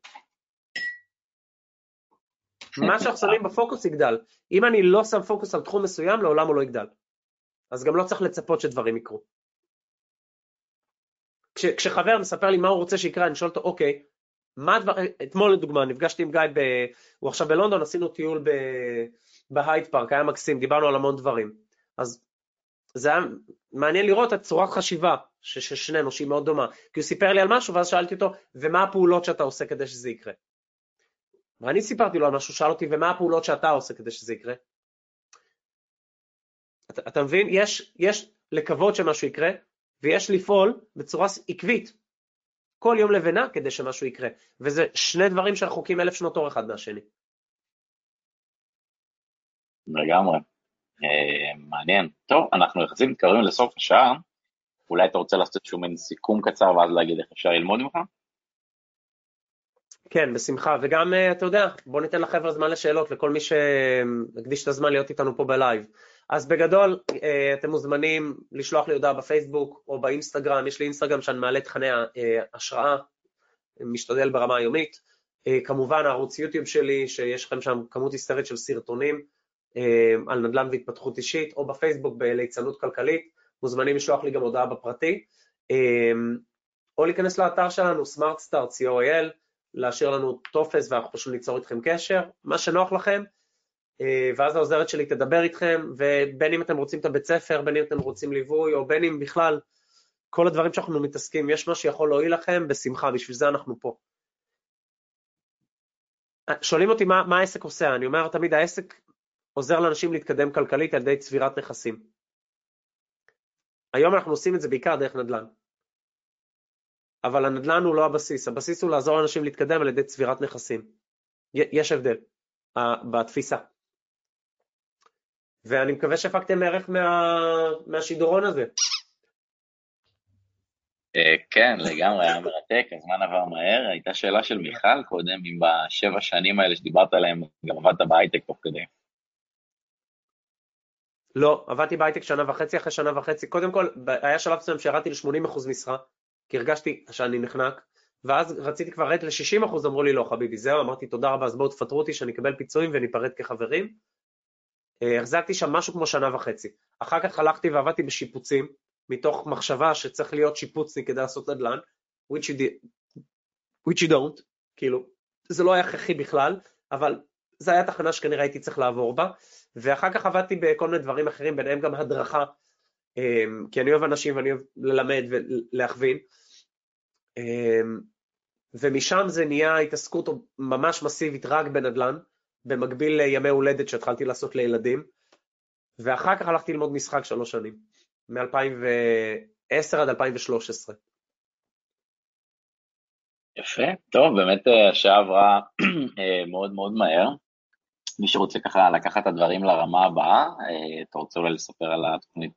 מה שאנחנו שמים בפוקוס יגדל. אם אני לא שם פוקוס על תחום מסוים, לעולם הוא לא יגדל. אז גם לא צריך לצפות שדברים יקרו. כש, כשחבר מספר לי מה הוא רוצה שיקרה, אני שואל אותו, אוקיי, מה הדבר, אתמול לדוגמה, נפגשתי עם גיא, ב, הוא עכשיו בלונדון, עשינו טיול בהייד פארק, היה מקסים, דיברנו על המון דברים. אז זה היה מעניין לראות את צורת חשיבה של שנינו, שהיא מאוד דומה. כי הוא סיפר לי על משהו, ואז שאלתי אותו, ומה הפעולות שאתה עושה כדי שזה יקרה? ואני סיפרתי לו על משהו, שאל אותי, ומה הפעולות שאתה עושה כדי שזה יקרה? אתה, אתה מבין? יש, יש לקוות שמשהו יקרה, ויש לפעול בצורה עקבית, כל יום לבנה כדי שמשהו יקרה, וזה שני דברים שרחוקים אלף שנות אור אחד מהשני. לגמרי. אה, מעניין. טוב, אנחנו יחסית מתקרבים לסוף השעה, אולי אתה רוצה לעשות איזשהו מין סיכום קצר ואז להגיד איך אפשר ללמוד ממך? כן, בשמחה, וגם, אה, אתה יודע, בוא ניתן לחבר'ה זמן לשאלות, לכל מי שהקדיש את הזמן להיות איתנו פה בלייב. אז בגדול, אה, אתם מוזמנים לשלוח לי הודעה בפייסבוק או באינסטגרם, יש לי אינסטגרם שאני מעלה תכני השראה, משתדל ברמה היומית. כמובן, הערוץ יוטיוב שלי, שיש לכם שם כמות היסטרית של סרטונים על נדל"ן והתפתחות אישית, או בפייסבוק בליצנות כלכלית, מוזמנים לשלוח לי גם הודעה בפרטי. או להיכנס לאתר שלנו, SmartStart, co.il, להשאיר לנו טופס ואנחנו פשוט ניצור איתכם קשר, מה שנוח לכם, אה, ואז העוזרת שלי תדבר איתכם, ובין אם אתם רוצים את הבית ספר, בין אם אתם רוצים ליווי, או בין אם בכלל כל הדברים שאנחנו מתעסקים, יש מה שיכול להועיל לכם, בשמחה, בשביל זה אנחנו פה. אה, שואלים אותי מה, מה העסק עושה, אני אומר תמיד העסק עוזר לאנשים להתקדם כלכלית על ידי צבירת נכסים. היום אנחנו עושים את זה בעיקר דרך נדל"ן. אבל הנדל"ן הוא לא הבסיס, הבסיס הוא לעזור לאנשים להתקדם על ידי צבירת נכסים. יש הבדל בתפיסה. ואני מקווה שהפקתם ערך מה, מהשידורון הזה. Uh, כן, לגמרי, היה מרתק, הזמן עבר מהר. הייתה שאלה של מיכל קודם, אם בשבע שנים האלה שדיברת עליהן, גם עבדת בהייטק תוך כדי. לא, עבדתי בהייטק שנה וחצי, אחרי שנה וחצי. קודם כל, היה שלב מסוים שירדתי ל-80% משרה, כי הרגשתי שאני נחנק, ואז רציתי כבר לרדת ל-60%, אמרו לי לא חביבי, זהו, אמרתי תודה רבה, אז בואו תפטרו אותי שאני אקבל פיצויים וניפרד כחברים. אה, החזקתי שם משהו כמו שנה וחצי. אחר כך הלכתי ועבדתי בשיפוצים, מתוך מחשבה שצריך להיות שיפוצניק כדי לעשות נדל"ן, which you, did, which you don't, כאילו, זה לא היה הכרחי בכלל, אבל זו הייתה תחנה שכנראה הייתי צריך לעבור בה, ואחר כך עבדתי בכל מיני דברים אחרים, ביניהם גם הדרכה, אה, כי אני אוהב אנשים ואני אוהב ללמד ולהכווין, אמ, ומשם זה נהיה התעסקות ממש מסיבית רק בנדל"ן, במקביל לימי הולדת שהתחלתי לעשות לילדים, ואחר כך הלכתי ללמוד משחק שלוש שנים, מ-2010 עד 2013. יפה, טוב, באמת אה, השעה עברה אה, מאוד מאוד מהר. מי שרוצה ככה לקחת את הדברים לרמה הבאה, אה, אתה רוצה אולי לספר על התוכנית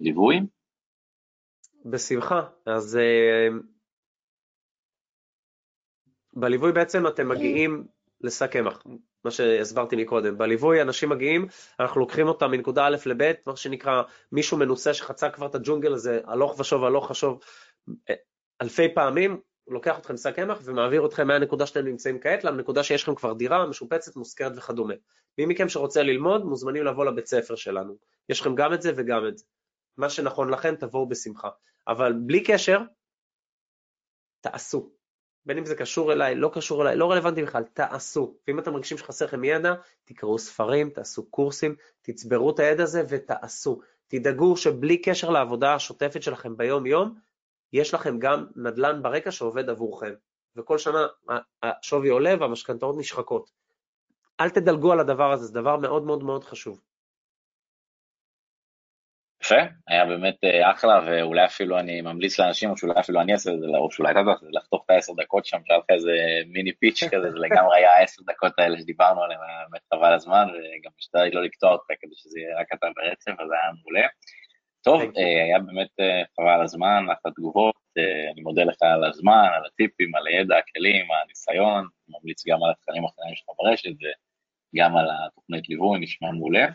ליווי? בשמחה. אז בליווי בעצם אתם מגיעים קמח, מה שהסברתי מקודם. בליווי אנשים מגיעים, אנחנו לוקחים אותם מנקודה א' לב', מה שנקרא מישהו מנוסה שחצה כבר את הג'ונגל הזה הלוך ושוב הלוך ושוב אה, אלפי פעמים, הוא לוקח אתכם לשק קמח ומעביר אתכם מהנקודה שאתם נמצאים כעת לנקודה שיש לכם כבר דירה משופצת, מושכרת וכדומה. מי מכם שרוצה ללמוד מוזמנים לבוא לבית ספר שלנו. יש לכם גם את זה וגם את זה. מה שנכון לכם תבואו בשמחה. אבל בלי קשר, תעשו. בין אם זה קשור אליי, לא קשור אליי, לא רלוונטי בכלל, תעשו. ואם אתם מרגישים שחסר לכם ידע, תקראו ספרים, תעשו קורסים, תצברו את הידע הזה ותעשו. תדאגו שבלי קשר לעבודה השוטפת שלכם ביום-יום, יש לכם גם נדל"ן ברקע שעובד עבורכם. וכל שנה השווי עולה והמשכנתאות נשחקות. אל תדלגו על הדבר הזה, זה דבר מאוד מאוד מאוד חשוב. יפה, היה באמת אה, אחלה, ואולי אפילו אני ממליץ לאנשים, או שאולי אפילו אני אעשה את זה, או שאולי אתה יודע, לחתוך את העשר דקות שם, שהיה לך איזה מיני פיץ' כזה, זה לגמרי היה העשר דקות האלה שדיברנו עליהן, היה באמת חבל הזמן, וגם השתדלתי לא לקטוע אותך כדי שזה יהיה רק אתה ברצף, אז היה מעולה. טוב, אה, היה באמת אה, חבל הזמן, אחלה תגובות, אני מודה לך על הזמן, על הטיפים, על הידע, הכלים, הניסיון, ממליץ גם על התכנים האחרים שלך ברשת, וגם על התוכנית ליווי, נשמע מעולה.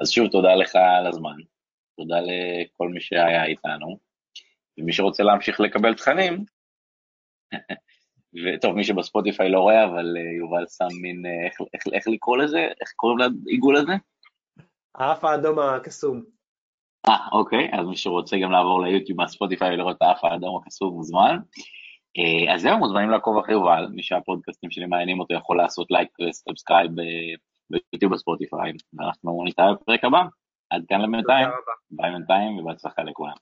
אז שוב, תודה לך על הזמן. תודה לכל מי שהיה איתנו, ומי שרוצה להמשיך לקבל תכנים, וטוב, מי שבספוטיפיי לא רואה, אבל אה, יובל שם מין, אה, איך, איך, איך לקרוא לזה? איך קוראים לעיגול הזה? האף האדום הקסום. אה, אוקיי, אז מי שרוצה גם לעבור ליוטיוב מהספוטיפיי ולראות את האף האדום הקסום מוזמן. אה, אז זהו, מוזמנים לעקוב אחרי יובל, מי שהפודקאסטים שלי מעניינים אותו יכול לעשות לייק ו subscribe ביוטיוב בספוטיפיי, ואנחנו נתראה בפרק הבא. עד כאן לבינתיים, ביי בינתיים ובהצלחה לכולם.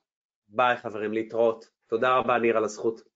ביי חברים, להתראות. תודה רבה ניר על הזכות.